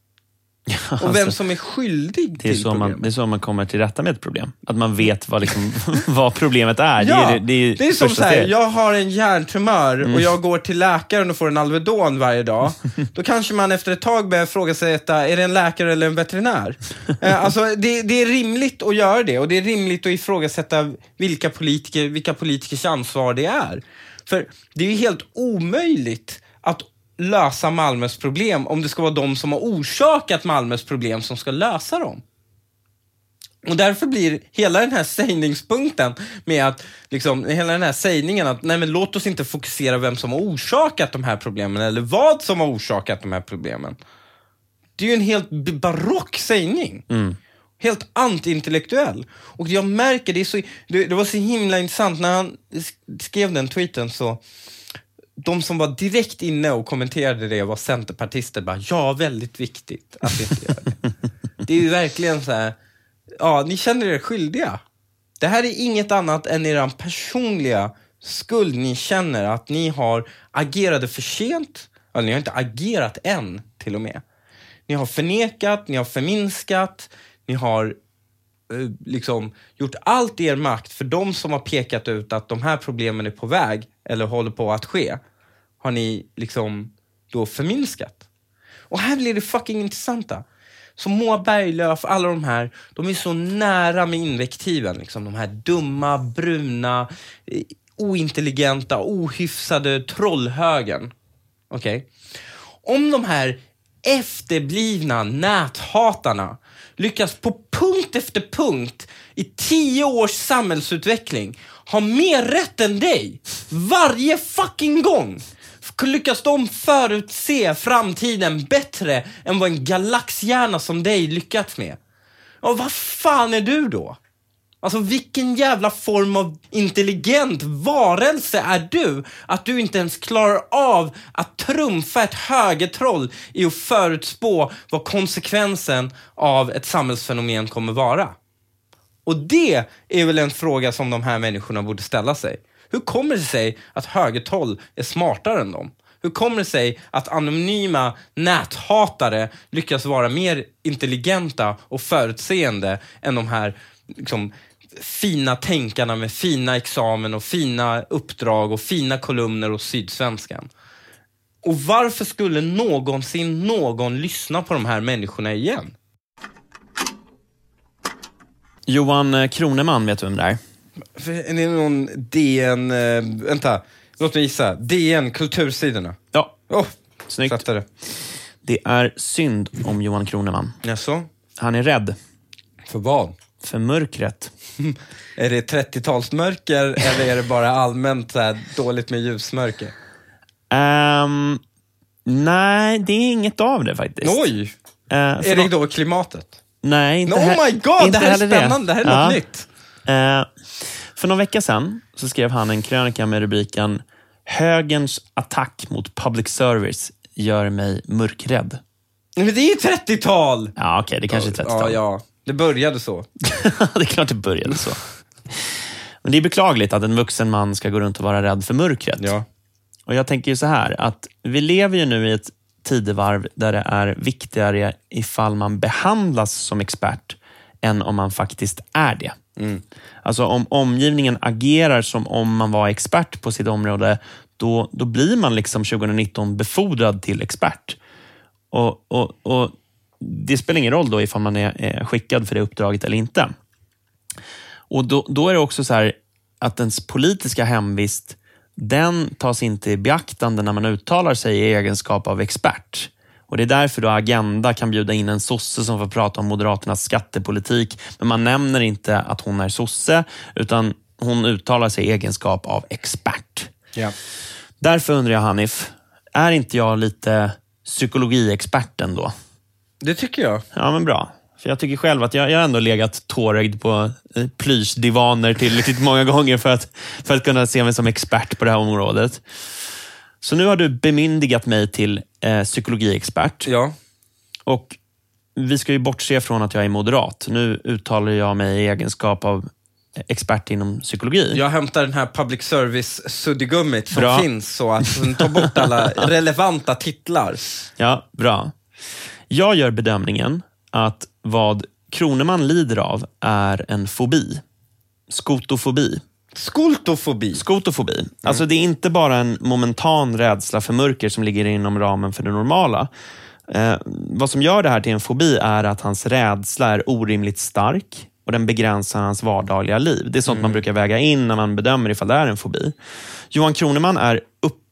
Och vem som är skyldig det är till så problemet. Man, det är så man kommer till rätta med ett problem. Att man vet vad, liksom, vad problemet är. Ja, det är, det är, det är som så här, jag har en hjärntumör Mm. och jag går till läkaren och får en Alvedon varje dag. Då kanske man efter ett tag börjar ifrågasätta, är det en läkare eller en veterinär? eh, alltså, det, det är rimligt att göra det och det är rimligt att ifrågasätta vilka, politiker, vilka politikers ansvar det är. För det är ju helt omöjligt att lösa Malmös problem om det ska vara de som har orsakat Malmös problem som ska lösa dem. Och därför blir hela den här sägningspunkten med att, liksom, hela den här sägningen att nej men låt oss inte fokusera vem som har orsakat de här problemen eller vad som har orsakat de här problemen. Det är ju en helt barock sägning. Mm. Helt antiintellektuell. Och jag märker, det, så, det, det var så himla intressant när han sk- skrev den tweeten så de som var direkt inne och kommenterade det var centerpartister. Bara, ja, väldigt viktigt att inte gör det. det är ju verkligen så här, ja, ni känner er skyldiga. Det här är inget annat än er personliga skuld ni känner att ni har agerade för sent. Ja, ni har inte agerat än, till och med. Ni har förnekat, ni har förminskat, ni har Eh, liksom gjort allt i er makt för de som har pekat ut att de här problemen är på väg eller håller på att ske, har ni liksom då förminskat. Och här blir det fucking intressanta. Så Moa Berglöf, alla de här, de är så nära med invektiven. Liksom. De här dumma, bruna, eh, ointelligenta, ohyfsade trollhögen. Okej? Om de här efterblivna näthatarna lyckas på punkt efter punkt i tio års samhällsutveckling ha mer rätt än dig varje fucking gång lyckas de förutse framtiden bättre än vad en galaxhjärna som dig lyckats med. Och vad fan är du då? Alltså vilken jävla form av intelligent varelse är du att du inte ens klarar av att trumfa ett högertroll i att förutspå vad konsekvensen av ett samhällsfenomen kommer vara? Och det är väl en fråga som de här människorna borde ställa sig. Hur kommer det sig att högertroll är smartare än dem? Hur kommer det sig att anonyma näthatare lyckas vara mer intelligenta och förutseende än de här liksom, fina tänkarna med fina examen och fina uppdrag och fina kolumner hos Sydsvenskan? Och varför skulle någonsin någon lyssna på de här människorna igen? Johan Kroneman, vet du vem det är? Är det någon DN... Eh, vänta, låt mig gissa. DN, kultursidorna. Ja, Oh, snyggt. satte det. Det är synd om Johan Kroneman. Jaså? Han är rädd För vad? för mörkret. Är det 30-talsmörker eller är det bara allmänt så dåligt med ljusmörker? Ehm, nej, det är inget av det faktiskt. Oj! Eh, Är det då klimatet? Nej, inte oh he- my god, inte det här är spännande. Det här är Ja. något nytt. Eh, för någon vecka sedan så skrev han en krönika med rubriken Högerns attack mot public service gör mig mörkrädd. Men det är ju 30-tal! Ja, okej, det kanske är 30 Ja, ja. Det började så. det är klart det började så. Men det är beklagligt att en vuxen man ska gå runt och vara rädd för mörkret. Ja. Och Jag tänker ju så här, att vi lever ju nu i ett tidevarv där det är viktigare ifall man behandlas som expert än om man faktiskt är det. Alltså om omgivningen agerar som om man var expert på sitt område, då, då blir man liksom 2019 befordrad till expert. Och, och, och Det spelar ingen roll då ifall man är, skickad för det uppdraget eller inte. Och då, då är det också så här att ens politiska hemvist, den tas inte i beaktande när man uttalar sig i egenskap av expert. Och Det är därför då Agenda kan bjuda in en sosse som får prata om Moderaternas skattepolitik, men man nämner inte att hon är sosse, utan hon uttalar sig i egenskap av expert. Ja. Därför undrar jag Hanif, är inte jag lite psykologiexperten då? Det tycker jag. Ja, men bra. För Jag tycker själv att jag, jag har ändå legat tårögd på eh, plyschdivaner tillräckligt många gånger för att, för att kunna se mig som expert på det här området. Så nu har du bemyndigat mig till eh, psykologiexpert. Ja. Och vi ska ju bortse från att jag är moderat. Nu uttalar jag mig i egenskap av expert inom psykologi. Jag hämtar den här public service-suddigummit som Bra. finns så att tar bort alla relevanta titlar. Ja, bra. Jag gör bedömningen att vad Kroneman lider av är en fobi. Skotofobi. Skoltofobi. Skotofobi. Alltså det är inte bara en momentan rädsla för mörker som ligger inom ramen för det normala. Eh, vad som gör det här till en fobi är att hans rädsla är orimligt stark och den begränsar hans vardagliga liv. Det är sånt man brukar väga in när man bedömer ifall det är en fobi. Johan Kroneman är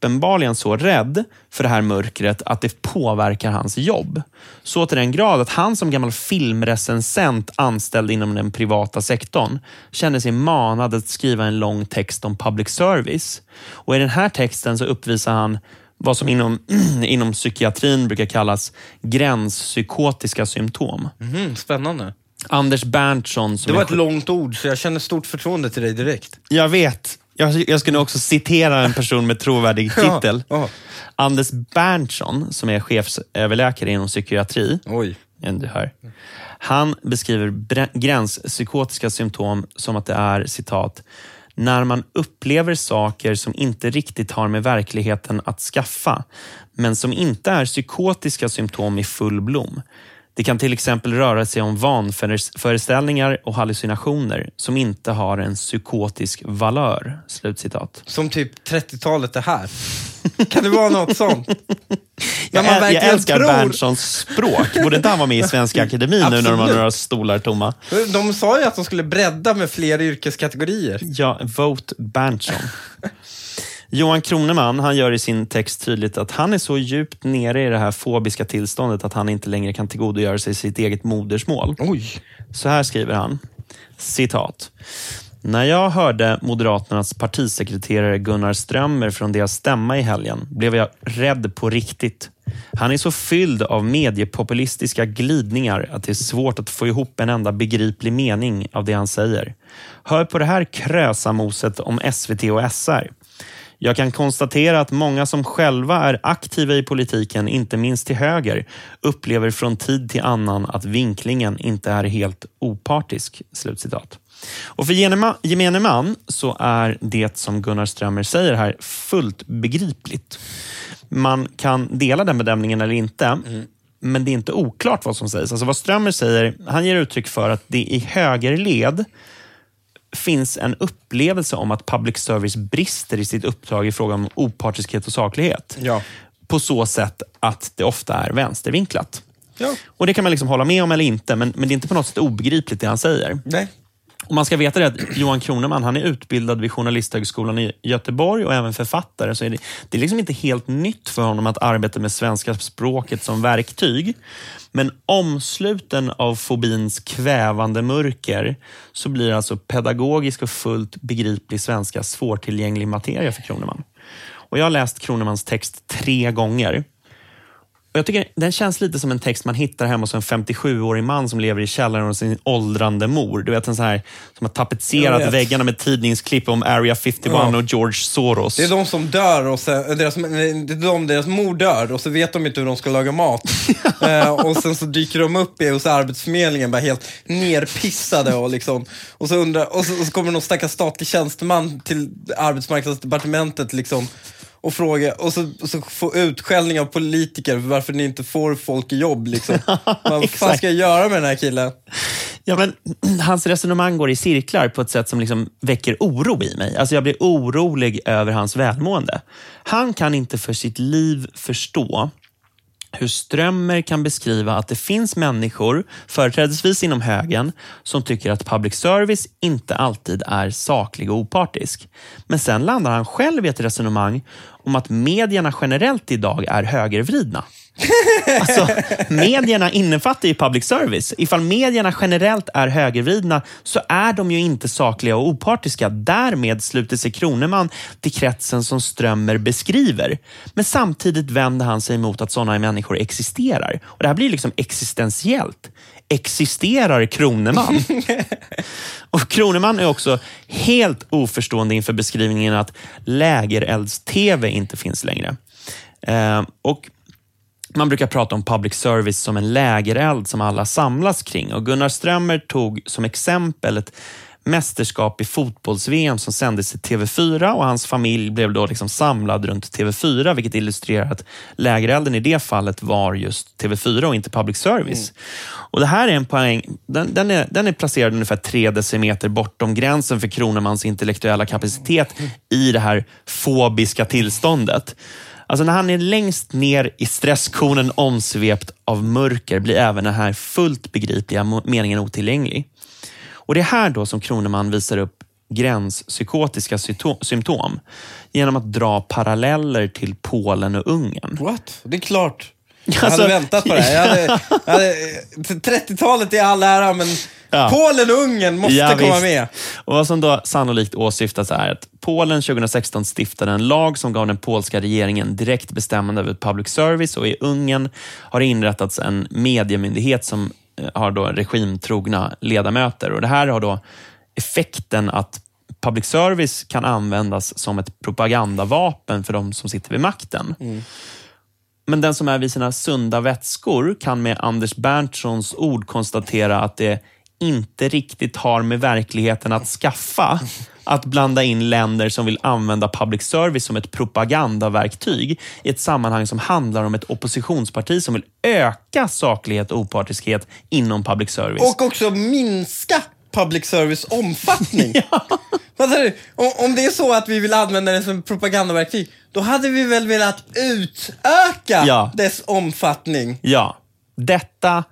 uppenbarligen så rädd för det här mörkret att det påverkar hans jobb. Så till den grad att han som gammal filmrecensent anställd inom den privata sektorn känner sig manad att skriva en lång text om public service. Och I den här texten så uppvisar han vad som inom, inom psykiatrin brukar kallas gränspsykotiska symptom. Mhm, spännande. Anders Berntsson. Det var ett långt ord, så jag känner stort förtroende till dig direkt. Jag vet. Jag, jag ska nu också citera en person med trovärdig titel. Ja. Anders Berntsson, som är chefsöverläkare inom psykiatri. Oj. Du hör. Han beskriver gränspsykotiska symptom som att det är citat när man upplever saker som inte riktigt har med verkligheten att skaffa, men som inte är psykotiska symptom i full blom. Det kan till exempel röra sig om vanföreställningar och hallucinationer som inte har en psykotisk valör. Slutcitat. Som typ 30-talet är här. Kan det vara något sånt? Jag, man jag älskar tror- Berntssons språk. Borde inte han vara med i Svenska Akademin nu när de har några stolar tomma? De sa ju att de skulle bredda med fler yrkeskategorier. Ja, vote Berntsson. Johan Kroneman han gör i sin text tydligt att han är så djupt nere i det här fobiska tillståndet att han inte längre kan tillgodogöra sig sitt eget modersmål. Oj. Så här skriver han. Citat. När jag hörde Moderaternas partisekreterare Gunnar Strömmer från deras stämma i helgen blev jag rädd på riktigt. Han är så fylld av mediepopulistiska glidningar att det är svårt att få ihop en enda begriplig mening av det han säger. Hör på det här krösamoset om SVT och SR. Jag kan konstatera att många som själva är aktiva i politiken, inte minst till höger, upplever från tid till annan att vinklingen inte är helt opartisk." Slutcitat. Och för gemene- man så är det som Gunnar Strömmer säger här fullt begripligt. Man kan dela den bedömningen eller inte, men det är inte oklart vad som sägs. Alltså vad Strömmer säger, han ger uttryck för att det i högerled finns en upplevelse om att public service brister i sitt uppdrag i fråga om opartiskhet och saklighet. Ja. På så sätt att det ofta är vänstervinklat. Ja. Och Det kan man liksom hålla med om eller inte, men, men det är inte på något sätt obegripligt det han säger. Nej. Och man ska veta det att Johan Kroneman han är utbildad vid Journalisthögskolan i Göteborg och även författare. Så är det, det är liksom inte helt nytt för honom att arbeta med svenska språket som verktyg. Men omsluten av fobins kvävande mörker så blir alltså pedagogisk och fullt begriplig svenska svårtillgänglig materia för Kroneman. Och jag har läst Kronemans text tre gånger. Och jag tycker Den känns lite som en text man hittar hemma hos en 57-årig man som lever i källaren hos sin åldrande mor. Du vet en sån här som har tapetserat väggarna med tidningsklipp om Area 51 Ja. och George Soros. Det är de som dör och sen, deras, det är de, deras mor dör och så vet de inte hur de ska laga mat. eh, och sen så dyker de upp i, hos Arbetsförmedlingen bara helt nerpissade och liksom. Och så, undrar, och så, och så kommer någon stackars statlig tjänsteman till arbetsmarknadsdepartementet liksom. Och fråga, och så, och så få utskällning av politiker för varför ni inte får folk i jobb. Liksom. Man, vad fan ska jag göra med den här killen? Ja, men, hans resonemang går i cirklar på ett sätt som liksom väcker oro i mig. Alltså jag blir orolig över hans välmående. Han kan inte för sitt liv förstå hur Strömmer kan beskriva att det finns människor, företrädesvis inom högern, som tycker att public service inte alltid är saklig och opartisk. Men sen landar han själv i ett resonemang om att medierna generellt idag är högervridna. Alltså, medierna innefattar ju public service. Ifall medierna generellt är högervridna så är de ju inte sakliga och opartiska. Därmed sluter sig Kroneman till kretsen som Strömmer beskriver. Men samtidigt vänder han sig mot att sådana människor existerar. Och Det här blir liksom existentiellt. Existerar Kroneman? Och Kroneman är också helt oförstående inför beskrivningen att lägerelds-tv inte finns längre. Eh, och man brukar prata om public service som en lägereld som alla samlas kring. Och Gunnar Strömmer tog som exempel ett mästerskap i fotbolls-VM som sändes i TV4 och hans familj blev då liksom samlad runt TV4, vilket illustrerar att lägerelden i det fallet var just TV4 och inte public service. Och Det här är en poäng, den, den, är, den är placerad ungefär tre decimeter bortom gränsen för Kronemans intellektuella kapacitet i det här fobiska tillståndet. Alltså när han är längst ner i stresskonen omsvept av mörker blir även den här fullt begripliga meningen otillgänglig. Och Det är här då som Kroneman visar upp gränspsykotiska symptom genom att dra paralleller till Polen och Ungern. What? Det är klart. Jag Alltså, hade väntat på det. här. Jag hade, jag hade, 30-talet är all ära, men Ja. Polen och Ungern måste Ja, komma visst. med. Och Vad som då sannolikt åsyftas är att Polen 2016 stiftade en lag som gav den polska regeringen direkt bestämmande över public service och i Ungern har det inrättats en mediemyndighet som eh, har då regimtrogna ledamöter. Och Det här har då effekten att public service kan användas som ett propagandavapen för de som sitter vid makten. Men den som är vid sina sunda vätskor kan med Anders Berntssons ord konstatera att det inte riktigt har med verkligheten att skaffa. Att blanda in länder som vill använda public service som ett propagandaverktyg i ett sammanhang som handlar om ett oppositionsparti som vill öka saklighet och opartiskhet inom public service. Och också minska public service omfattning. Sa du? Om, det är så att vi vill använda det som propagandaverktyg, då hade vi väl velat utöka Ja. dess omfattning. Ja, detta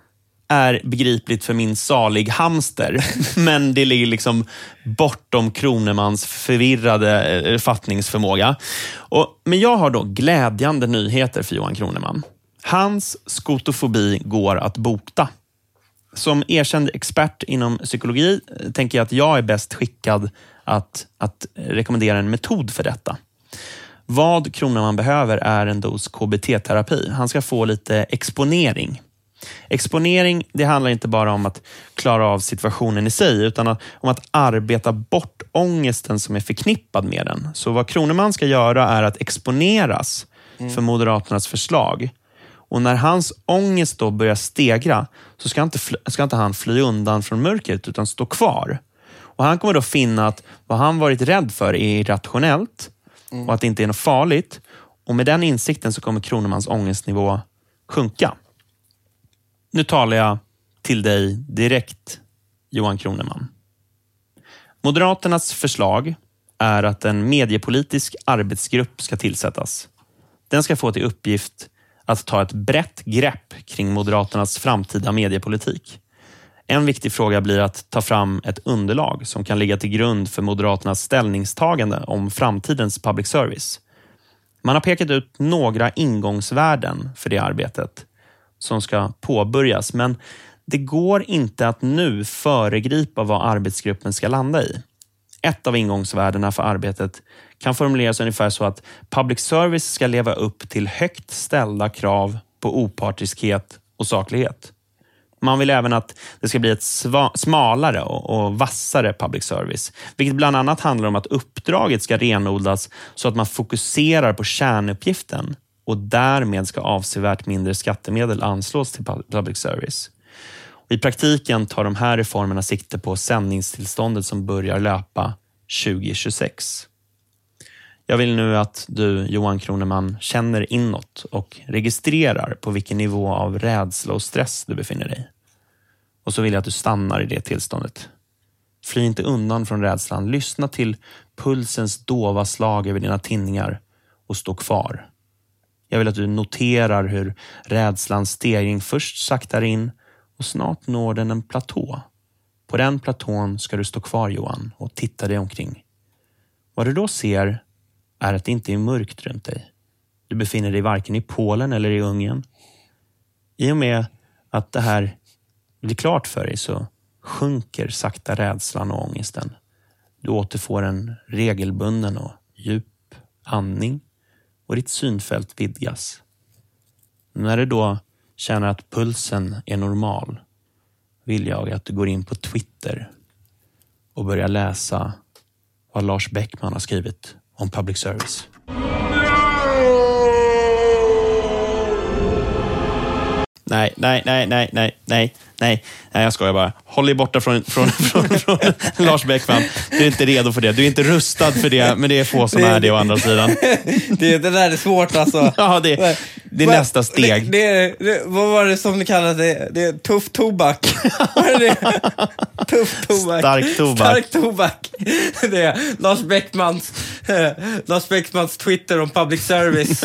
är begripligt för min salig hamster, men det ligger liksom bortom Kronemans förvirrade eh, fattningsförmåga. Och, men jag har då glädjande nyheter för Johan Kroneman. Hans skotofobi går att bota. Som erkänd expert inom psykologi eh, tänker jag att jag är bäst skickad att, att rekommendera en metod för detta. Vad Kroneman behöver är en dos KBT-terapi. Han ska få lite exponering. Exponering det handlar inte bara om att klara av situationen i sig, utan om att arbeta bort ångesten som är förknippad med den. Så vad Kroneman ska göra är att exponeras för Moderaternas förslag. Och när hans ångest då börjar stegra så ska inte, ska inte han fly undan från mörkret utan stå kvar. Och Han kommer då finna att vad han varit rädd för är irrationellt och att det inte är något farligt. Och Med den insikten så kommer Kronemans ångestnivå sjunka. Nu talar jag till dig direkt, Johan Kroneman. Moderaternas förslag är att en mediepolitisk arbetsgrupp ska tillsättas. Den ska få till uppgift att ta ett brett grepp kring Moderaternas framtida mediepolitik. En viktig fråga blir att ta fram ett underlag som kan ligga till grund för Moderaternas ställningstagande om framtidens public service. Man har pekat ut några ingångsvärden för det arbetet som ska påbörjas, men det går inte att nu föregripa vad arbetsgruppen ska landa i. Ett av ingångsvärdena för arbetet kan formuleras ungefär så att public service ska leva upp till högt ställda krav på opartiskhet och saklighet. Man vill även att det ska bli ett smalare och vassare public service, vilket bland annat handlar om att uppdraget ska renodlas så att man fokuserar på kärnuppgiften och därmed ska avsevärt mindre skattemedel anslås till public service. Och I praktiken tar de här reformerna sikte på sändningstillståndet som börjar löpa 2026. Jag vill nu att du, Johan Kroneman, känner inåt och registrerar på vilken nivå av rädsla och stress du befinner dig. Och så vill jag att du stannar i det tillståndet. Fly inte undan från rädslan. Lyssna till pulsens dova slag över dina tinningar och stå kvar. Jag vill att du noterar hur rädslans stegring först saktar in och snart når den en platå. På den platån ska du stå kvar Johan och titta dig omkring. Vad du då ser är att det inte är mörkt runt dig. Du befinner dig varken i Polen eller i Ungern. I och med att det här blir klart för dig så sjunker sakta rädslan och ångesten. Du återfår en regelbunden och djup andning och ditt synfält vidgas. När du då känner att pulsen är normal vill jag att du går in på Twitter och börjar läsa vad Lars Bäckman har skrivit om public service. Nej, nej, nej, nej, nej, nej, nej, nej, jag skojar bara. Håll dig borta från, från, från, från Lars Bäckman. Du är inte redo för det. Du är inte rustad för det, men det är få som är det å andra sidan. Det, det där är svårt alltså. Ja, det, det är Va- nästa steg. Det, det, det, vad var det som ni kallade det? Det är tuff tobak. Tuff tobak. Stark tobak. Stark tobak. Det är Lars Bäckmans, eh, Lars Bäckmans Twitter om public service.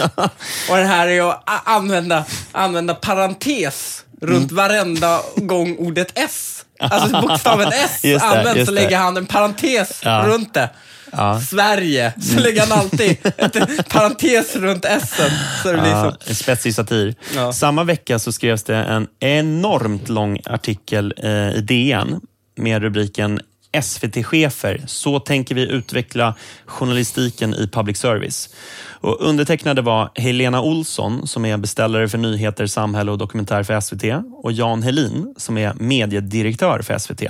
Och det här är att använda, använda parentes runt Mm. varenda gång ordet S. Alltså bokstaven S Just används så lägger han en parentes Ja. runt det. Ja. Sverige, så lägger han alltid ett parentes runt S. Så det blir Ja, så. en spetsig satir. Ja. Samma vecka så skrevs det en enormt lång artikel eh, i DN med rubriken SVT-chefer. Så tänker vi utveckla journalistiken i public service. Och undertecknade var Helena Olsson som är beställare för nyheter, samhälle och dokumentär för SVT och Jan Helin som är mediedirektör för SVT.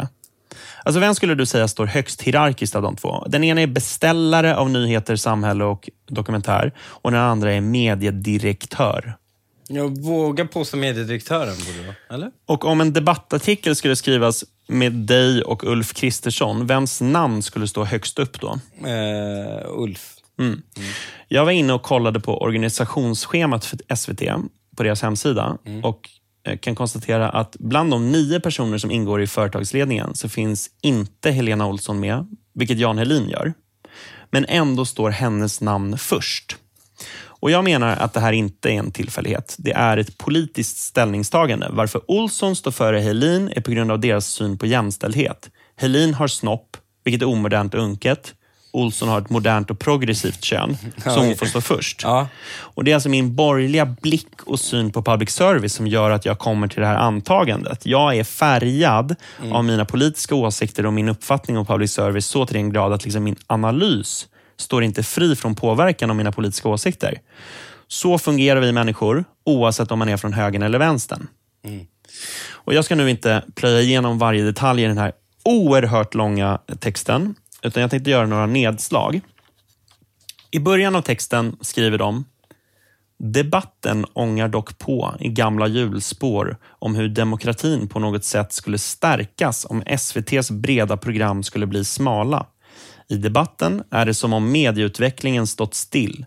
Alltså vem skulle du säga står högst hierarkiskt av de två? Den ena är beställare av nyheter, samhälle och dokumentär och den andra är mediedirektör. Jag vågar påstå mediedirektören borde vara, eller? Och om en debattartikel skulle skrivas med dig och Ulf Kristersson, vems namn skulle stå högst upp då? Eh, Ulf. Mm. Jag var inne och kollade på organisationsschemat för SVT på deras hemsida och eh, Eh, kan konstatera att bland de nio personer som ingår i företagsledningen så finns inte Helena Olsson med, vilket Jan Helin gör. Men ändå står hennes namn först. Och Jag menar att det här inte är en tillfällighet. Det är ett politiskt ställningstagande. Varför Olsson står före Helin är på grund av deras syn på jämställdhet. Helin har snopp, vilket är omodernt och unket. Olsson har ett modernt och progressivt kön, så hon får stå först. Ja. Och Det är alltså min borgerliga blick och syn på public service som gör att jag kommer till det här antagandet. Jag är färgad av mina politiska åsikter och min uppfattning om public service så till den grad att liksom min analys står inte fri från påverkan av mina politiska åsikter. Så fungerar vi människor, oavsett om man är från högern eller vänstern. Och Jag ska nu inte plöja igenom varje detalj i den här oerhört långa texten, utan jag tänkte göra några nedslag. I början av texten skriver de Debatten ångar dock på i gamla hjulspår om hur demokratin på något sätt skulle stärkas om SVTs breda program skulle bli smala. I debatten är det som om medieutvecklingen stått still.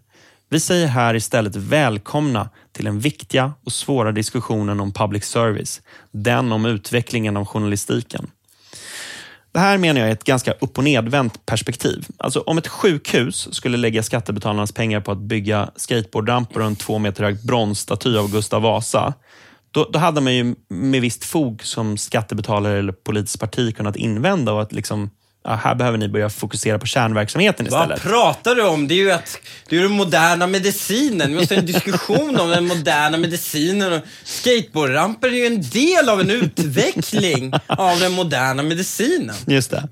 Vi säger här istället välkomna till den viktiga och svåra diskussionen om public service. Den om utvecklingen av journalistiken. Det här menar jag är ett ganska upp och nedvänt perspektiv. Alltså om ett sjukhus skulle lägga skattebetalarnas pengar på att bygga skateboardramper och en två meter hög bronsstaty av Gustav Vasa, då, då hade man ju med visst fog som skattebetalare eller politiskt parti kunnat invända och att liksom, ja, här behöver ni börja fokusera på kärnverksamheten Vad istället. pratar du om? Det är ju att, det är den moderna medicinen. Vi måste ha en diskussion om den moderna medicinen. Och skateboardramper är ju en del av en utveckling av den moderna medicinen. Just det.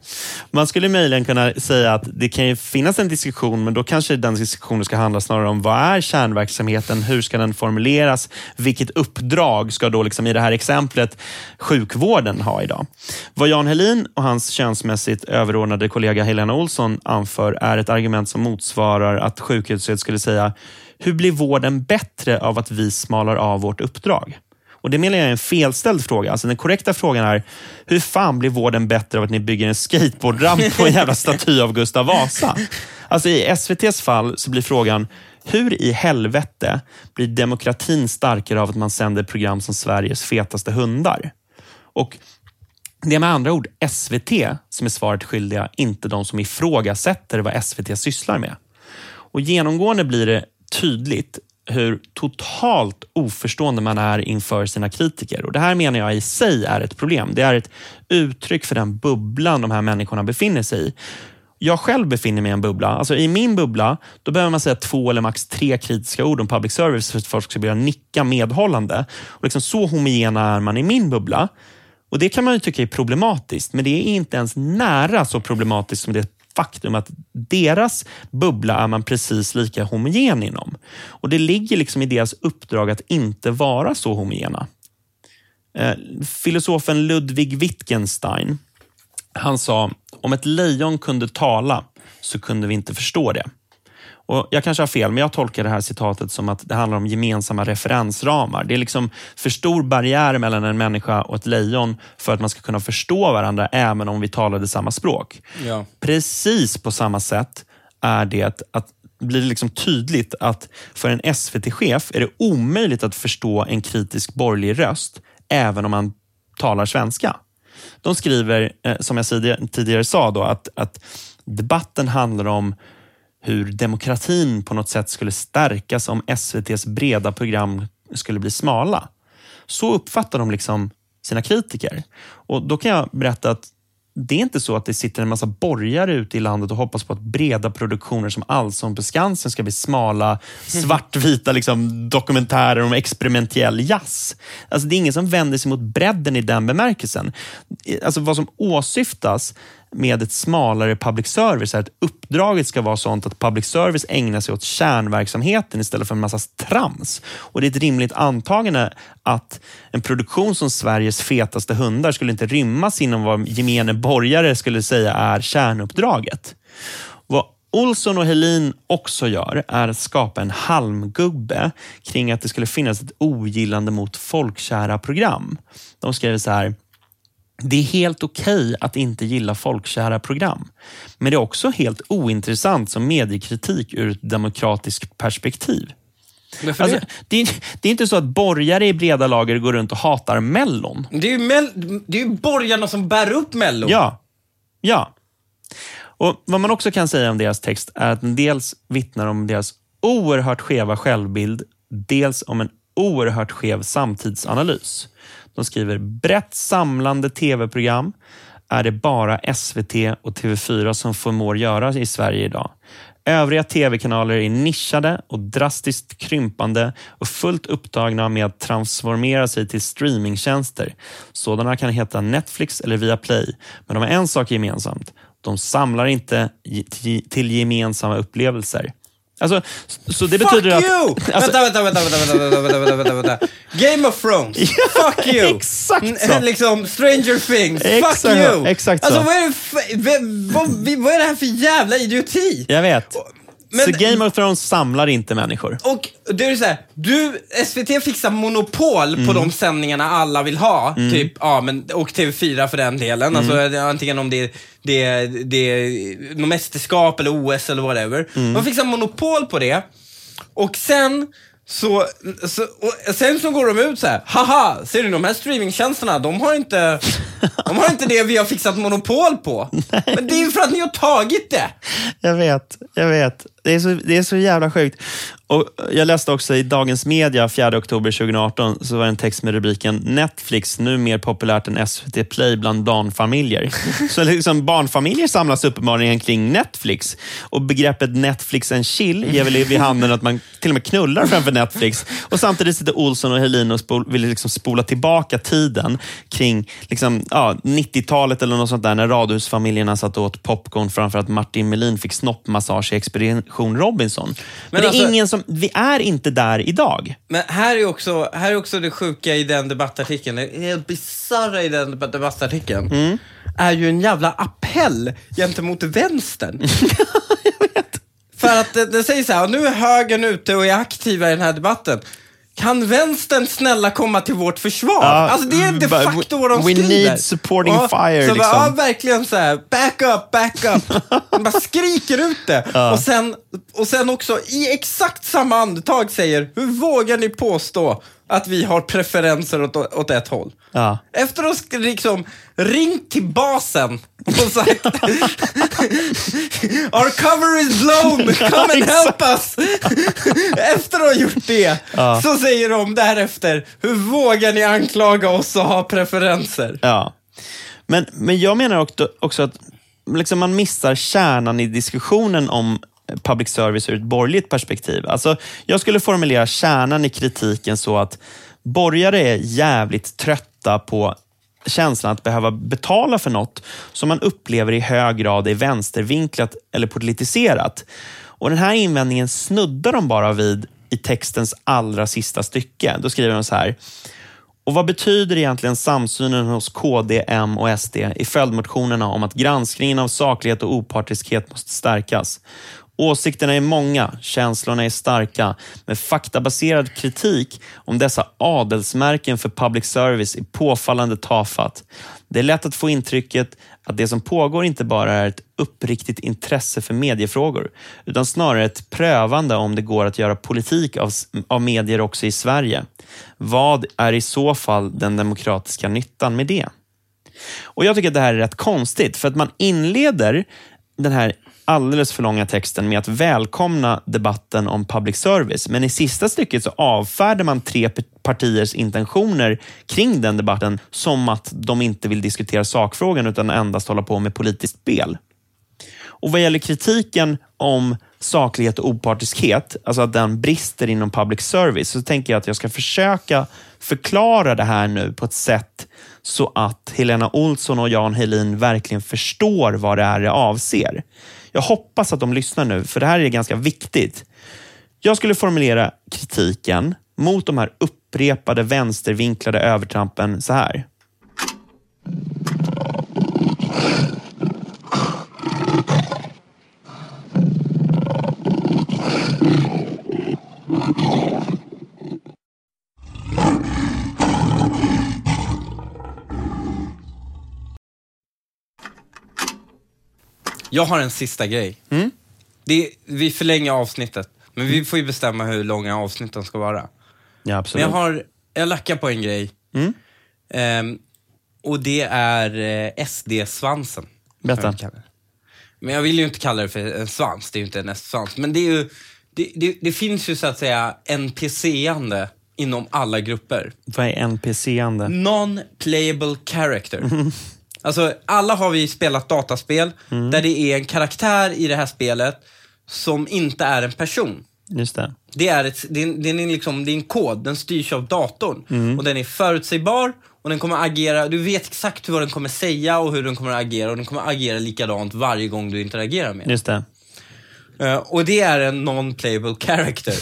Man skulle möjligen kunna säga att det kan ju finnas en diskussion, men då kanske den diskussionen ska handla snarare om vad är kärnverksamheten? Hur ska den formuleras? Vilket uppdrag ska då liksom i det här exemplet sjukvården ha idag? Vad Jan Helin och hans könsmässigt överordnade kollega Helena Olsson anför är ett argument som motsvarar att sjukhuset skulle säga hur blir vården bättre av att vi smalar av vårt uppdrag? Och Det menar jag är en felställd fråga. Alltså den korrekta frågan är, hur fan blir vården bättre av att ni bygger en skateboardramp på en jävla staty av Gustav Vasa? Alltså I SVTs fall så blir frågan, hur i helvete blir demokratin starkare av att man sänder program som Sveriges fetaste hundar? Och det är med andra ord SVT som är svaret skyldiga, inte de som ifrågasätter vad SVT sysslar med. Och Genomgående blir det tydligt hur totalt oförstående man är inför sina kritiker. Och Det här menar jag i sig är ett problem. Det är ett uttryck för den bubblan de här människorna befinner sig i. Jag själv befinner mig i en bubbla. Alltså I min bubbla då behöver man säga två eller max tre kritiska ord om public service för att folk ska börja nicka medhållande. Och liksom så homogena är man i min bubbla. Och Det kan man ju tycka är problematiskt, men det är inte ens nära så problematiskt som det faktum att deras bubbla är man precis lika homogen inom. Och Det ligger liksom i deras uppdrag att inte vara så homogena. Eh, filosofen Ludwig Wittgenstein, han sa, om ett lejon kunde tala så kunde vi inte förstå det. Och Jag kanske har fel, men jag tolkar det här citatet som att det handlar om gemensamma referensramar. Det är liksom för stor barriär mellan en människa och ett lejon för att man ska kunna förstå varandra även om vi talade samma språk. Ja. Precis på samma sätt är det att blir det liksom tydligt att för en SVT-chef är det omöjligt att förstå en kritisk borgerlig röst även om man talar svenska. De skriver, eh, som jag tidigare- tidigare sa, då, att, att debatten handlar om hur demokratin på något sätt skulle stärkas om SVTs breda program skulle bli smala. Så uppfattar de liksom sina kritiker. Och Då kan jag berätta att det är inte så att det sitter en massa borgare ute i landet och hoppas på att breda produktioner som Allsång på Skansen ska bli smala, svartvita liksom, dokumentärer om experimentell jazz. Alltså, det är ingen som vänder sig mot bredden i den bemärkelsen. Alltså, vad som åsyftas med ett smalare public service är att uppdraget ska vara sånt att public service ägnar sig åt kärnverksamheten istället för en massa trams. Och Det är ett rimligt antagande att en produktion som Sveriges fetaste hundar skulle inte rymmas inom vad gemene borgare skulle säga är kärnuppdraget. Vad Olsson och Helin också gör är att skapa en halmgubbe kring att det skulle finnas ett ogillande mot folkkära program. De skriver så här det är helt okej okay att inte gilla folkkära program. Men det är också helt ointressant som mediekritik ur ett demokratiskt perspektiv. Alltså, det? Det, är, det? är, inte så att borgare i breda lager går runt och hatar Mellon. Det är ju, mell, det är ju borgarna som bär upp Mellon. Ja. ja. Och Vad man också kan säga om deras text är att den dels vittnar om deras oerhört skeva självbild, dels om en oerhört skev samtidsanalys. De skriver brett samlande tv-program är det bara SVT och TV4 som förmår göra i Sverige idag. Övriga tv-kanaler är nischade och drastiskt krympande och fullt upptagna med att transformera sig till streamingtjänster. Sådana kan heta Netflix eller Viaplay, men de har en sak gemensamt. De samlar inte till gemensamma upplevelser. Alltså, så det Fuck betyder you! att... Alltså, vänta, vänta, vänta, vänta, vänta, vänta, vänta, vänta. Game of Thrones. Fuck you! Exakt så. liksom Stranger Things. Exakt, Fuck you! Exakt så. Alltså vad är, det för, vad, vad är det här för jävla idioti? Jag vet. Men- så Game of Thrones samlar inte människor. Och det är så här, du, SVT fixar monopol Mm. på de sändningarna alla vill ha. Typ, ja, men, och TV4 för den delen. Mm. Alltså, antingen om det är, det, det mästerskap eller OS eller whatever. Mm. De fixar monopol på det. Och sen så, så, och sen så går de ut så här, haha, ser du de här streamingtjänsterna, de har inte, de har inte det vi har fixat monopol på. Men det är ju för att ni har tagit det. Jag vet, jag vet. Det är så, det är så jävla sjukt. Och jag läste också i Dagens Media 4 oktober 2018 så var det en text med rubriken Netflix nu mer populärt än SVT Play bland barnfamiljer. så liksom barnfamiljer samlas uppenbarligen kring Netflix. Och begreppet Netflix and chill ger väl vid handen att man till och med knullar framför Netflix. Och samtidigt sitter Olsson och Helin och spol, vill liksom spola tillbaka tiden kring liksom, ja, 90-talet eller något sånt där när radhusfamiljerna satt och åt popcorn framför att Martin Melin fick snoppmassage i Expedition Robinson. Men, Men det är alltså- ingen som, vi är inte där idag. Men här är också, här är också det sjuka i den debattartikeln, det helt bisarra i den debat- debattartikeln, Mm. är ju en jävla appell gentemot vänstern. För att det, det säger så här, nu är högern ute och är aktiva i den här debatten. Kan vänstern snälla komma till vårt försvar? Ja, alltså det är de but facto vad de we skriver. need supporting Ja, fire, Så liksom. bara, ja, verkligen så här, back up, back up. De bara skriker ut det. Och, sen, och sen också i exakt samma andetag säger, hur vågar ni påstå att vi har preferenser åt, åt ett håll? Ja. Efter att ha liksom ringt till basen och sagt Our cover is blown, come and help us! Efter att ha gjort det så säger de därefter Hur vågar ni anklaga oss att ha preferenser? Ja. Men, men jag menar också, också att liksom man missar kärnan i diskussionen om public service ur ett borgerligt perspektiv. Alltså, jag skulle formulera kärnan i kritiken så att borgare är jävligt trötta på känslan att behöva betala för något som man upplever i hög grad är vänstervinklat eller politiserat. Och Den här invändningen snuddar de bara vid i textens allra sista stycke. Då skriver de så här. Och vad betyder egentligen samsynen hos KD, M och SD i följdmotionerna om att granskningen av saklighet och opartiskhet måste stärkas? Åsikterna är många, känslorna är starka, men faktabaserad kritik om dessa adelsmärken för public service är påfallande tafatt. Det är lätt att få intrycket att det som pågår inte bara är ett uppriktigt intresse för mediefrågor, utan snarare ett prövande om det går att göra politik av, av medier också i Sverige. Vad är i så fall den demokratiska nyttan med det? Och Jag tycker att det här är rätt konstigt, för att man inleder den här alldeles för långa texten med att välkomna debatten om public service. Men i sista stycket så avfärdar man tre partiers intentioner kring den debatten som att de inte vill diskutera sakfrågan utan endast hålla på med politiskt spel. Och Vad gäller kritiken om saklighet och opartiskhet, alltså att den brister inom public service, så tänker jag att jag ska försöka förklara det här nu på ett sätt så att Helena Olsson och Jan Helin verkligen förstår vad det är det avser. Jag hoppas att de lyssnar nu, för det här är ganska viktigt. Jag skulle formulera kritiken mot de här upprepade vänstervinklade övertrampen så här. Jag har en sista grej. Det, vi förlänger avsnittet, men vi får ju bestämma hur långa avsnitten ska vara. Ja, Men absolut. jag har, jag lackar på en grej. Mm. Ehm, och det är eh, SD-svansen. Berätta. jag. Men jag vill ju inte kalla det för en svans, det är ju inte en SD-svans. Men det, är ju, det, det, det finns ju så att säga NPC-ande inom alla grupper. Vad är NPC-ande? Non-playable character. Alltså, alla har vi spelat dataspel där det är en karaktär i det här spelet som inte är en person. Just det. Det är, ett, det, är, det, är liksom, det är en kod, den styrs av datorn. Och den är förutsägbar och den kommer agera, du vet exakt vad den kommer säga och hur den kommer agera och den kommer agera likadant varje gång du interagerar med den. Just det. Eh, och det är en non-playable character.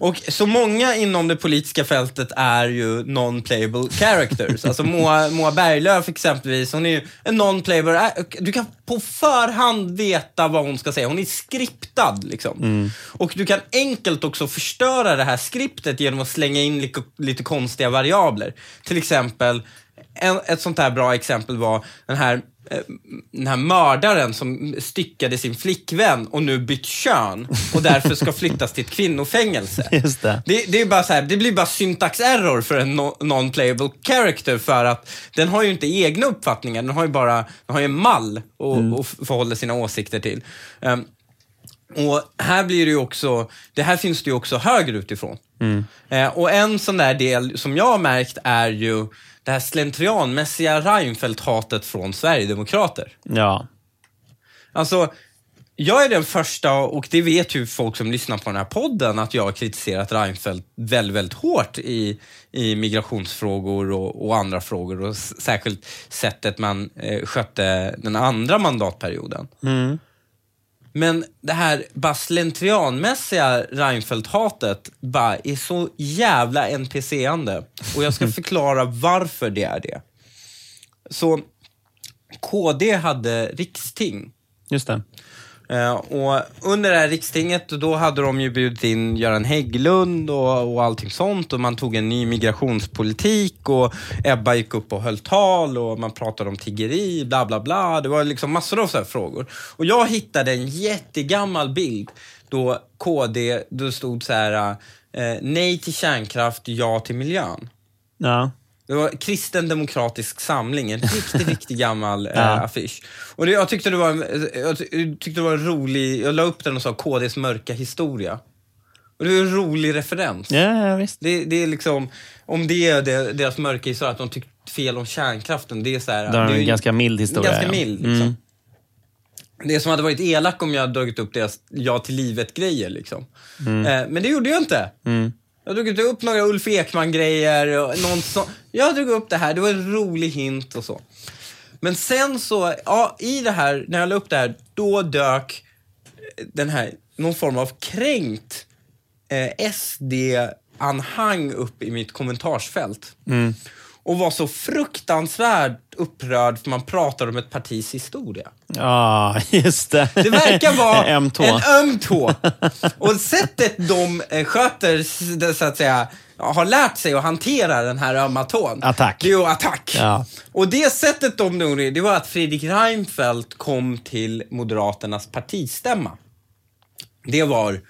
och så många inom det politiska fältet är ju non-playable characters. alltså Moa, Moa Berglöf exempelvis, hon är ju en non-playable, äh, du kan på förhand veta vad hon ska säga. Hon är skriptad liksom. Och du kan enkelt också förstöra det här skriptet genom att slänga in lite, lite konstiga variabler. Till exempel, en, ett sånt här bra exempel var den här eh, den här mördaren som styckade sin flickvän och nu bytt kön och därför ska flyttas till ett kvinnofängelse. Just det. Det, det, är bara så här, det blir bara syntax error för en no- non-playable character för att den har ju inte egna uppfattningar, den har ju bara den har en mall att och förhålla sina åsikter till. Ehm, och här blir det ju också, det här finns det ju också höger utifrån. Eh, och en sån där del som jag har märkt är ju det här slentrianmässiga Reinfeldt-hatet från Sverigedemokrater. Ja. Alltså, jag är den första, och det vet ju folk som lyssnar på den här podden, att jag har kritiserat Reinfeldt väldigt, väldigt hårt i, i migrationsfrågor och, och andra frågor och särskilt sättet man eh, skötte den andra mandatperioden. Men det här bara slentrianmässiga Reinfeldt-hatet bara är så jävla NPC-ande. Och jag ska förklara varför det är det. Så KD hade riksting. Just det. Eh, och under det här rikstinget, då hade de ju bjudit in Göran Hägglund och, och allting sånt och man tog en ny migrationspolitik och Ebba gick upp och höll tal och man pratade om tiggeri, bla bla bla. Det var liksom massor av så frågor. Och jag hittade en jättegammal bild då KD, då stod så här eh, nej till kärnkraft, ja till miljön. Ja. Det var Kristen Demokratisk Samling, en riktigt, riktigt gammal eh, Ja. affisch. Och det, jag, tyckte det var, en- jag ty- jag tyckte det var en rolig, jag la upp den och sa KDs mörka historia. Och det är en rolig referens. Ja, ja, visst. Det, det är liksom, om det är det, deras mörka historia, att de tyckte fel om kärnkraften, det är så här, Det är en ju- ganska mild historia. Ganska mild. Liksom. Mm. Det som hade varit elak om jag hade dragit upp deras ja till livet-grejer. Liksom. Mm. Eh, men det gjorde jag inte. Jag drog inte upp några Ulf Ekman-grejer. och någon så, jag drog upp det här, det var en rolig hint och så. Men sen så, ja, i det här, när jag la upp det här, då dök eh, den här, någon form av kränkt eh, SD-anhang upp i mitt kommentarsfält. Mm. Och var så fruktansvärt upprörd för man pratar om ett partis historia. Ja, just det. Det verkar vara En öm tå. Och sättet de eh, sköter, det, så att säga, har lärt sig att hantera den här ömma tån. Attack. Det är ju attack. Ja. Och det sättet de gjorde, det var att Fredrik Reinfeldt kom till Moderaternas partistämma. Det var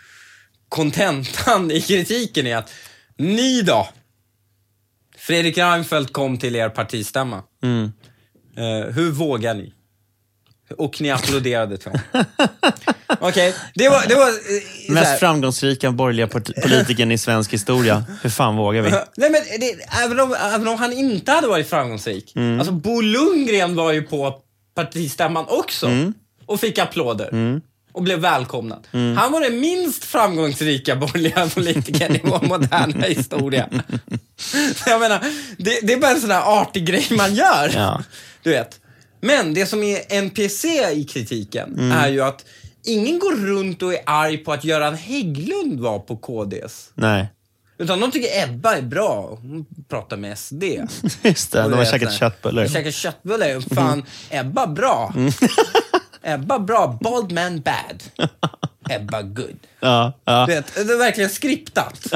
kontentan i kritiken i att ni då? Fredrik Reinfeldt kom till er partistämma. Mm. Eh, hur vågar ni? Och ni applåderade till honom. Okej, det var... Det var eh. Mest framgångsrika borgerliga politikern i svensk historia. Hur fan vågar vi? Nej, men det, även, om, även om han inte hade varit framgångsrik. Mm. Alltså Bo Lundgren var ju på partistämman också Mm. och fick applåder. Och blev välkomnad. Han var den minst framgångsrika borgerliga politikern i vår moderna historia. Jag menar, det, det är bara en sån här artig grej man gör. Ja. Du vet. Men det som är NPC i kritiken Mm. är ju att ingen går runt och är arg på att Göran Hägglund var på KDs. Nej. Utan de tycker Ebba är bra. Hon pratar med SD. Just det, de har käkat köttbullar. De käkar köttbullar. Fan, Ebba bra. Ebba bra. Bald man bad. Ebba good. Ja, ja. Du vet, det är verkligen skriptat.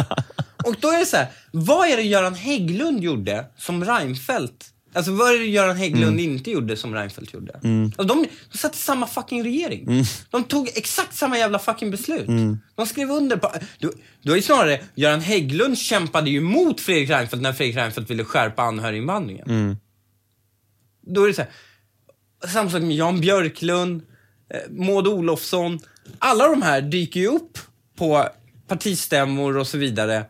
Och då är det så här, vad är det Göran Hägglund gjorde som Reinfeldt Alltså vad är det Göran Hägglund inte gjorde som Reinfeldt gjorde? Alltså, de, de satt i samma fucking regering. De tog exakt samma jävla fucking beslut. De skrev under på... Du, du är snarare, Göran Hägglund kämpade ju mot Fredrik Reinfeldt när Fredrik Reinfeldt ville skärpa anhöriginvandringen. Då är det så här, samma sak med Jan Björklund, eh, Maud Olofsson. Alla de här dyker ju upp på partistämmor och så vidare.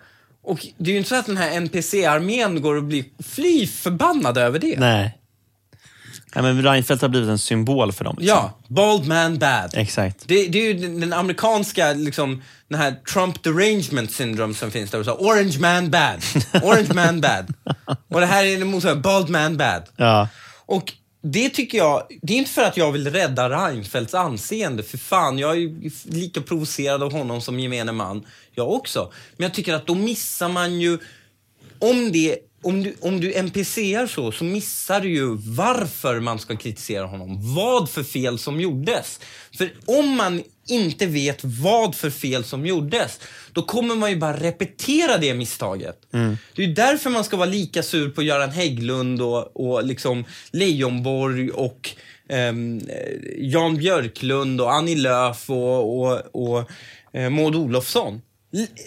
Och det är ju inte så att den här NPC-armén går och blir fly förbannad över det. Nej. Ja, men Reinfeldt har blivit en symbol för dem. Liksom. Ja, bald man bad. Exakt. Det, det är ju den, den amerikanska, liksom, den här Trump derangement syndrome som finns där. Och så, orange man bad. Orange man bad. Och det här är motsvarande, bald man bad. Ja. Och det tycker jag, det är inte för att jag vill rädda Reinfeldts anseende, för fan, jag är ju lika provocerad av honom som gemene man, jag också. Men jag tycker att då missar man ju, om det om du, om du NPCar så, så missar du ju varför man ska kritisera honom. Vad för fel som gjordes. För om man inte vet vad för fel som gjordes, då kommer man ju bara repetera det misstaget. Det är därför man ska vara lika sur på Göran Hägglund och, och liksom Leijonborg och eh, Jan Björklund och Annie Lööf och, och, och eh, Maud Olofsson.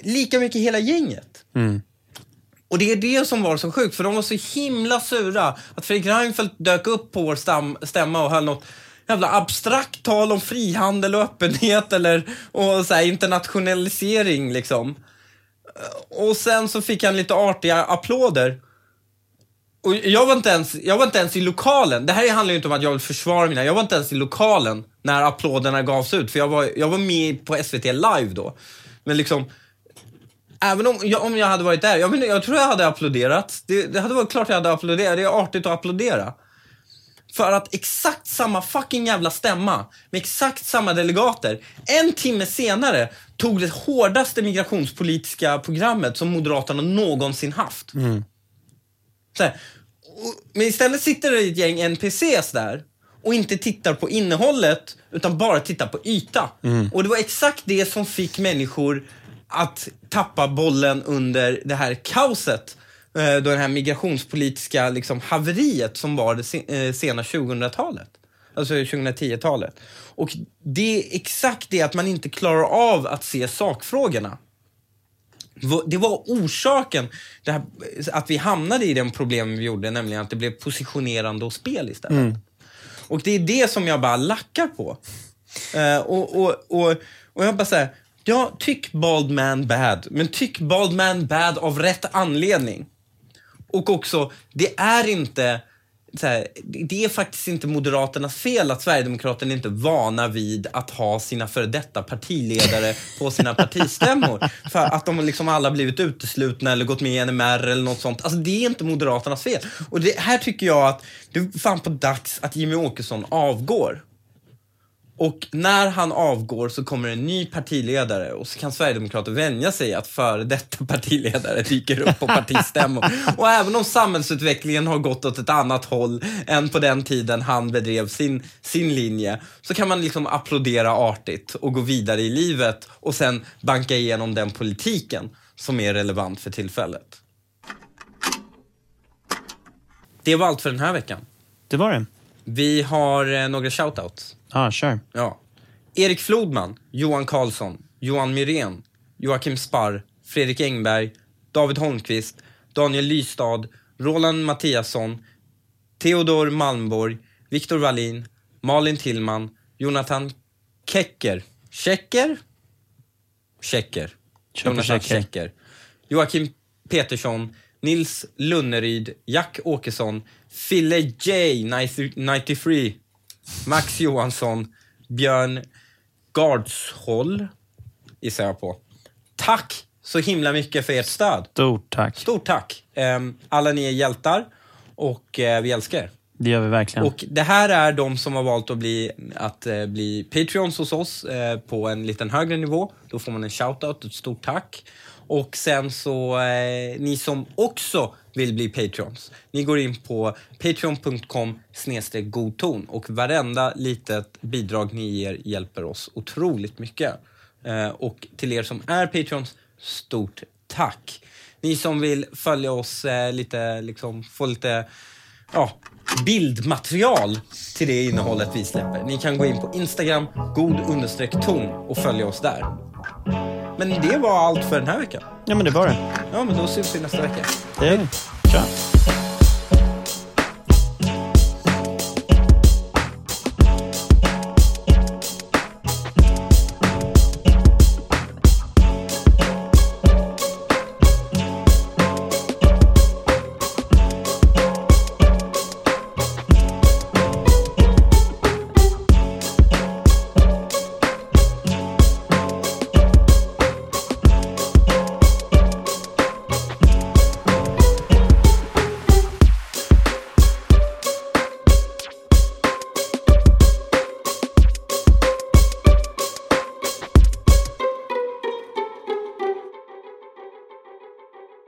Lika mycket hela gänget. Och det är det som var så sjukt, för de var så himla sura att Fredrik Reinfeldt dök upp på vår stam, stämma och höll något jävla abstrakt tal om frihandel och öppenhet eller och så här internationalisering liksom. Och sen så fick han lite artiga applåder. Och jag var, inte ens, jag var inte ens i lokalen. Det här handlar ju inte om att jag vill försvara mina. Jag var inte ens i lokalen när applåderna gavs ut. För jag var, jag var med på SVT live då. Men liksom, Även om jag, om jag hade varit där, jag, men, jag tror jag hade applåderat. Det, det hade varit klart jag hade applåderat. Det är artigt att applådera. För att exakt samma fucking jävla stämma med exakt samma delegater en timme senare tog det hårdaste migrationspolitiska programmet som Moderaterna någonsin haft. Så här, och, men istället sitter det ett gäng NPCs där och inte tittar på innehållet utan bara tittar på yta. Och det var exakt det som fick människor att tappa bollen under det här kaoset. eh, Då det här migrationspolitiska liksom, haveriet som var det eh, sena 2000-talet. Alltså 2010-talet. Och det är exakt det att man inte klarar av att se sakfrågorna. Det var orsaken här, att vi hamnade i den problem vi gjorde, nämligen att det blev positionerande och spel istället. Och det är det som jag bara lackar på. Uh, och, och, och, och jag bara säger, ja, tyck bald man bad, men tyck bald man bad av rätt anledning. Och också, det är inte här, det är faktiskt inte Moderaternas fel att Sverigedemokraterna inte är vana vid att ha sina före detta partiledare på sina partistämmor. För att de liksom alla blivit uteslutna eller gått med i NMR eller något sånt. Alltså det är inte Moderaternas fel. Och det här tycker jag att det är fan på dags att Jimmy Åkesson avgår. Och när han avgår så kommer en ny partiledare och så kan Sverigedemokrater vänja sig att före detta partiledare dyker upp på partistämmor. Och även om samhällsutvecklingen har gått åt ett annat håll än på den tiden han bedrev sin, sin linje så kan man liksom applådera artigt och gå vidare i livet och sen banka igenom den politiken som är relevant för tillfället. Det var allt för den här veckan. Det var det. Vi har eh, några shoutouts. Ja, kör. Ja. Erik Flodman, Johan Karlsson, Johan Myrén, Joakim Sparr, Fredrik Engberg, David Holmqvist, Daniel Lystad, Roland Mattiasson, Theodor Malmborg, Viktor Wallin, Malin Tillman, Jonathan Kecker. Checker? Checker. Jonathan. Checker. Joakim Petersson, Nils Lunneryd, Jack Åkesson, Fille J, 93, Max Johansson, Björn Gardshåll, gissar jag på. Tack så himla mycket för ert stöd. Stort tack. Stort tack! Ehm, Alla ni är hjältar och eh, vi älskar er. Det gör vi verkligen. Och det här är de som har valt att bli, att, eh, bli Patreons hos oss eh, på en liten högre nivå. Då får man en shoutout, ett stort tack. Och sen så, eh, ni som också vill bli Patreons, ni går in på patreon.com godton och varenda litet bidrag ni ger hjälper oss otroligt mycket. Eh, och till er som är Patreons, stort tack! Ni som vill följa oss eh, lite, liksom få lite ja, bildmaterial till det innehållet vi släpper. Ni kan gå in på Instagram, god-ton och följa oss där. Men det var allt för den här veckan. Ja, men det var det. Ja, men då syns vi nästa vecka. Det gör vi. Tja.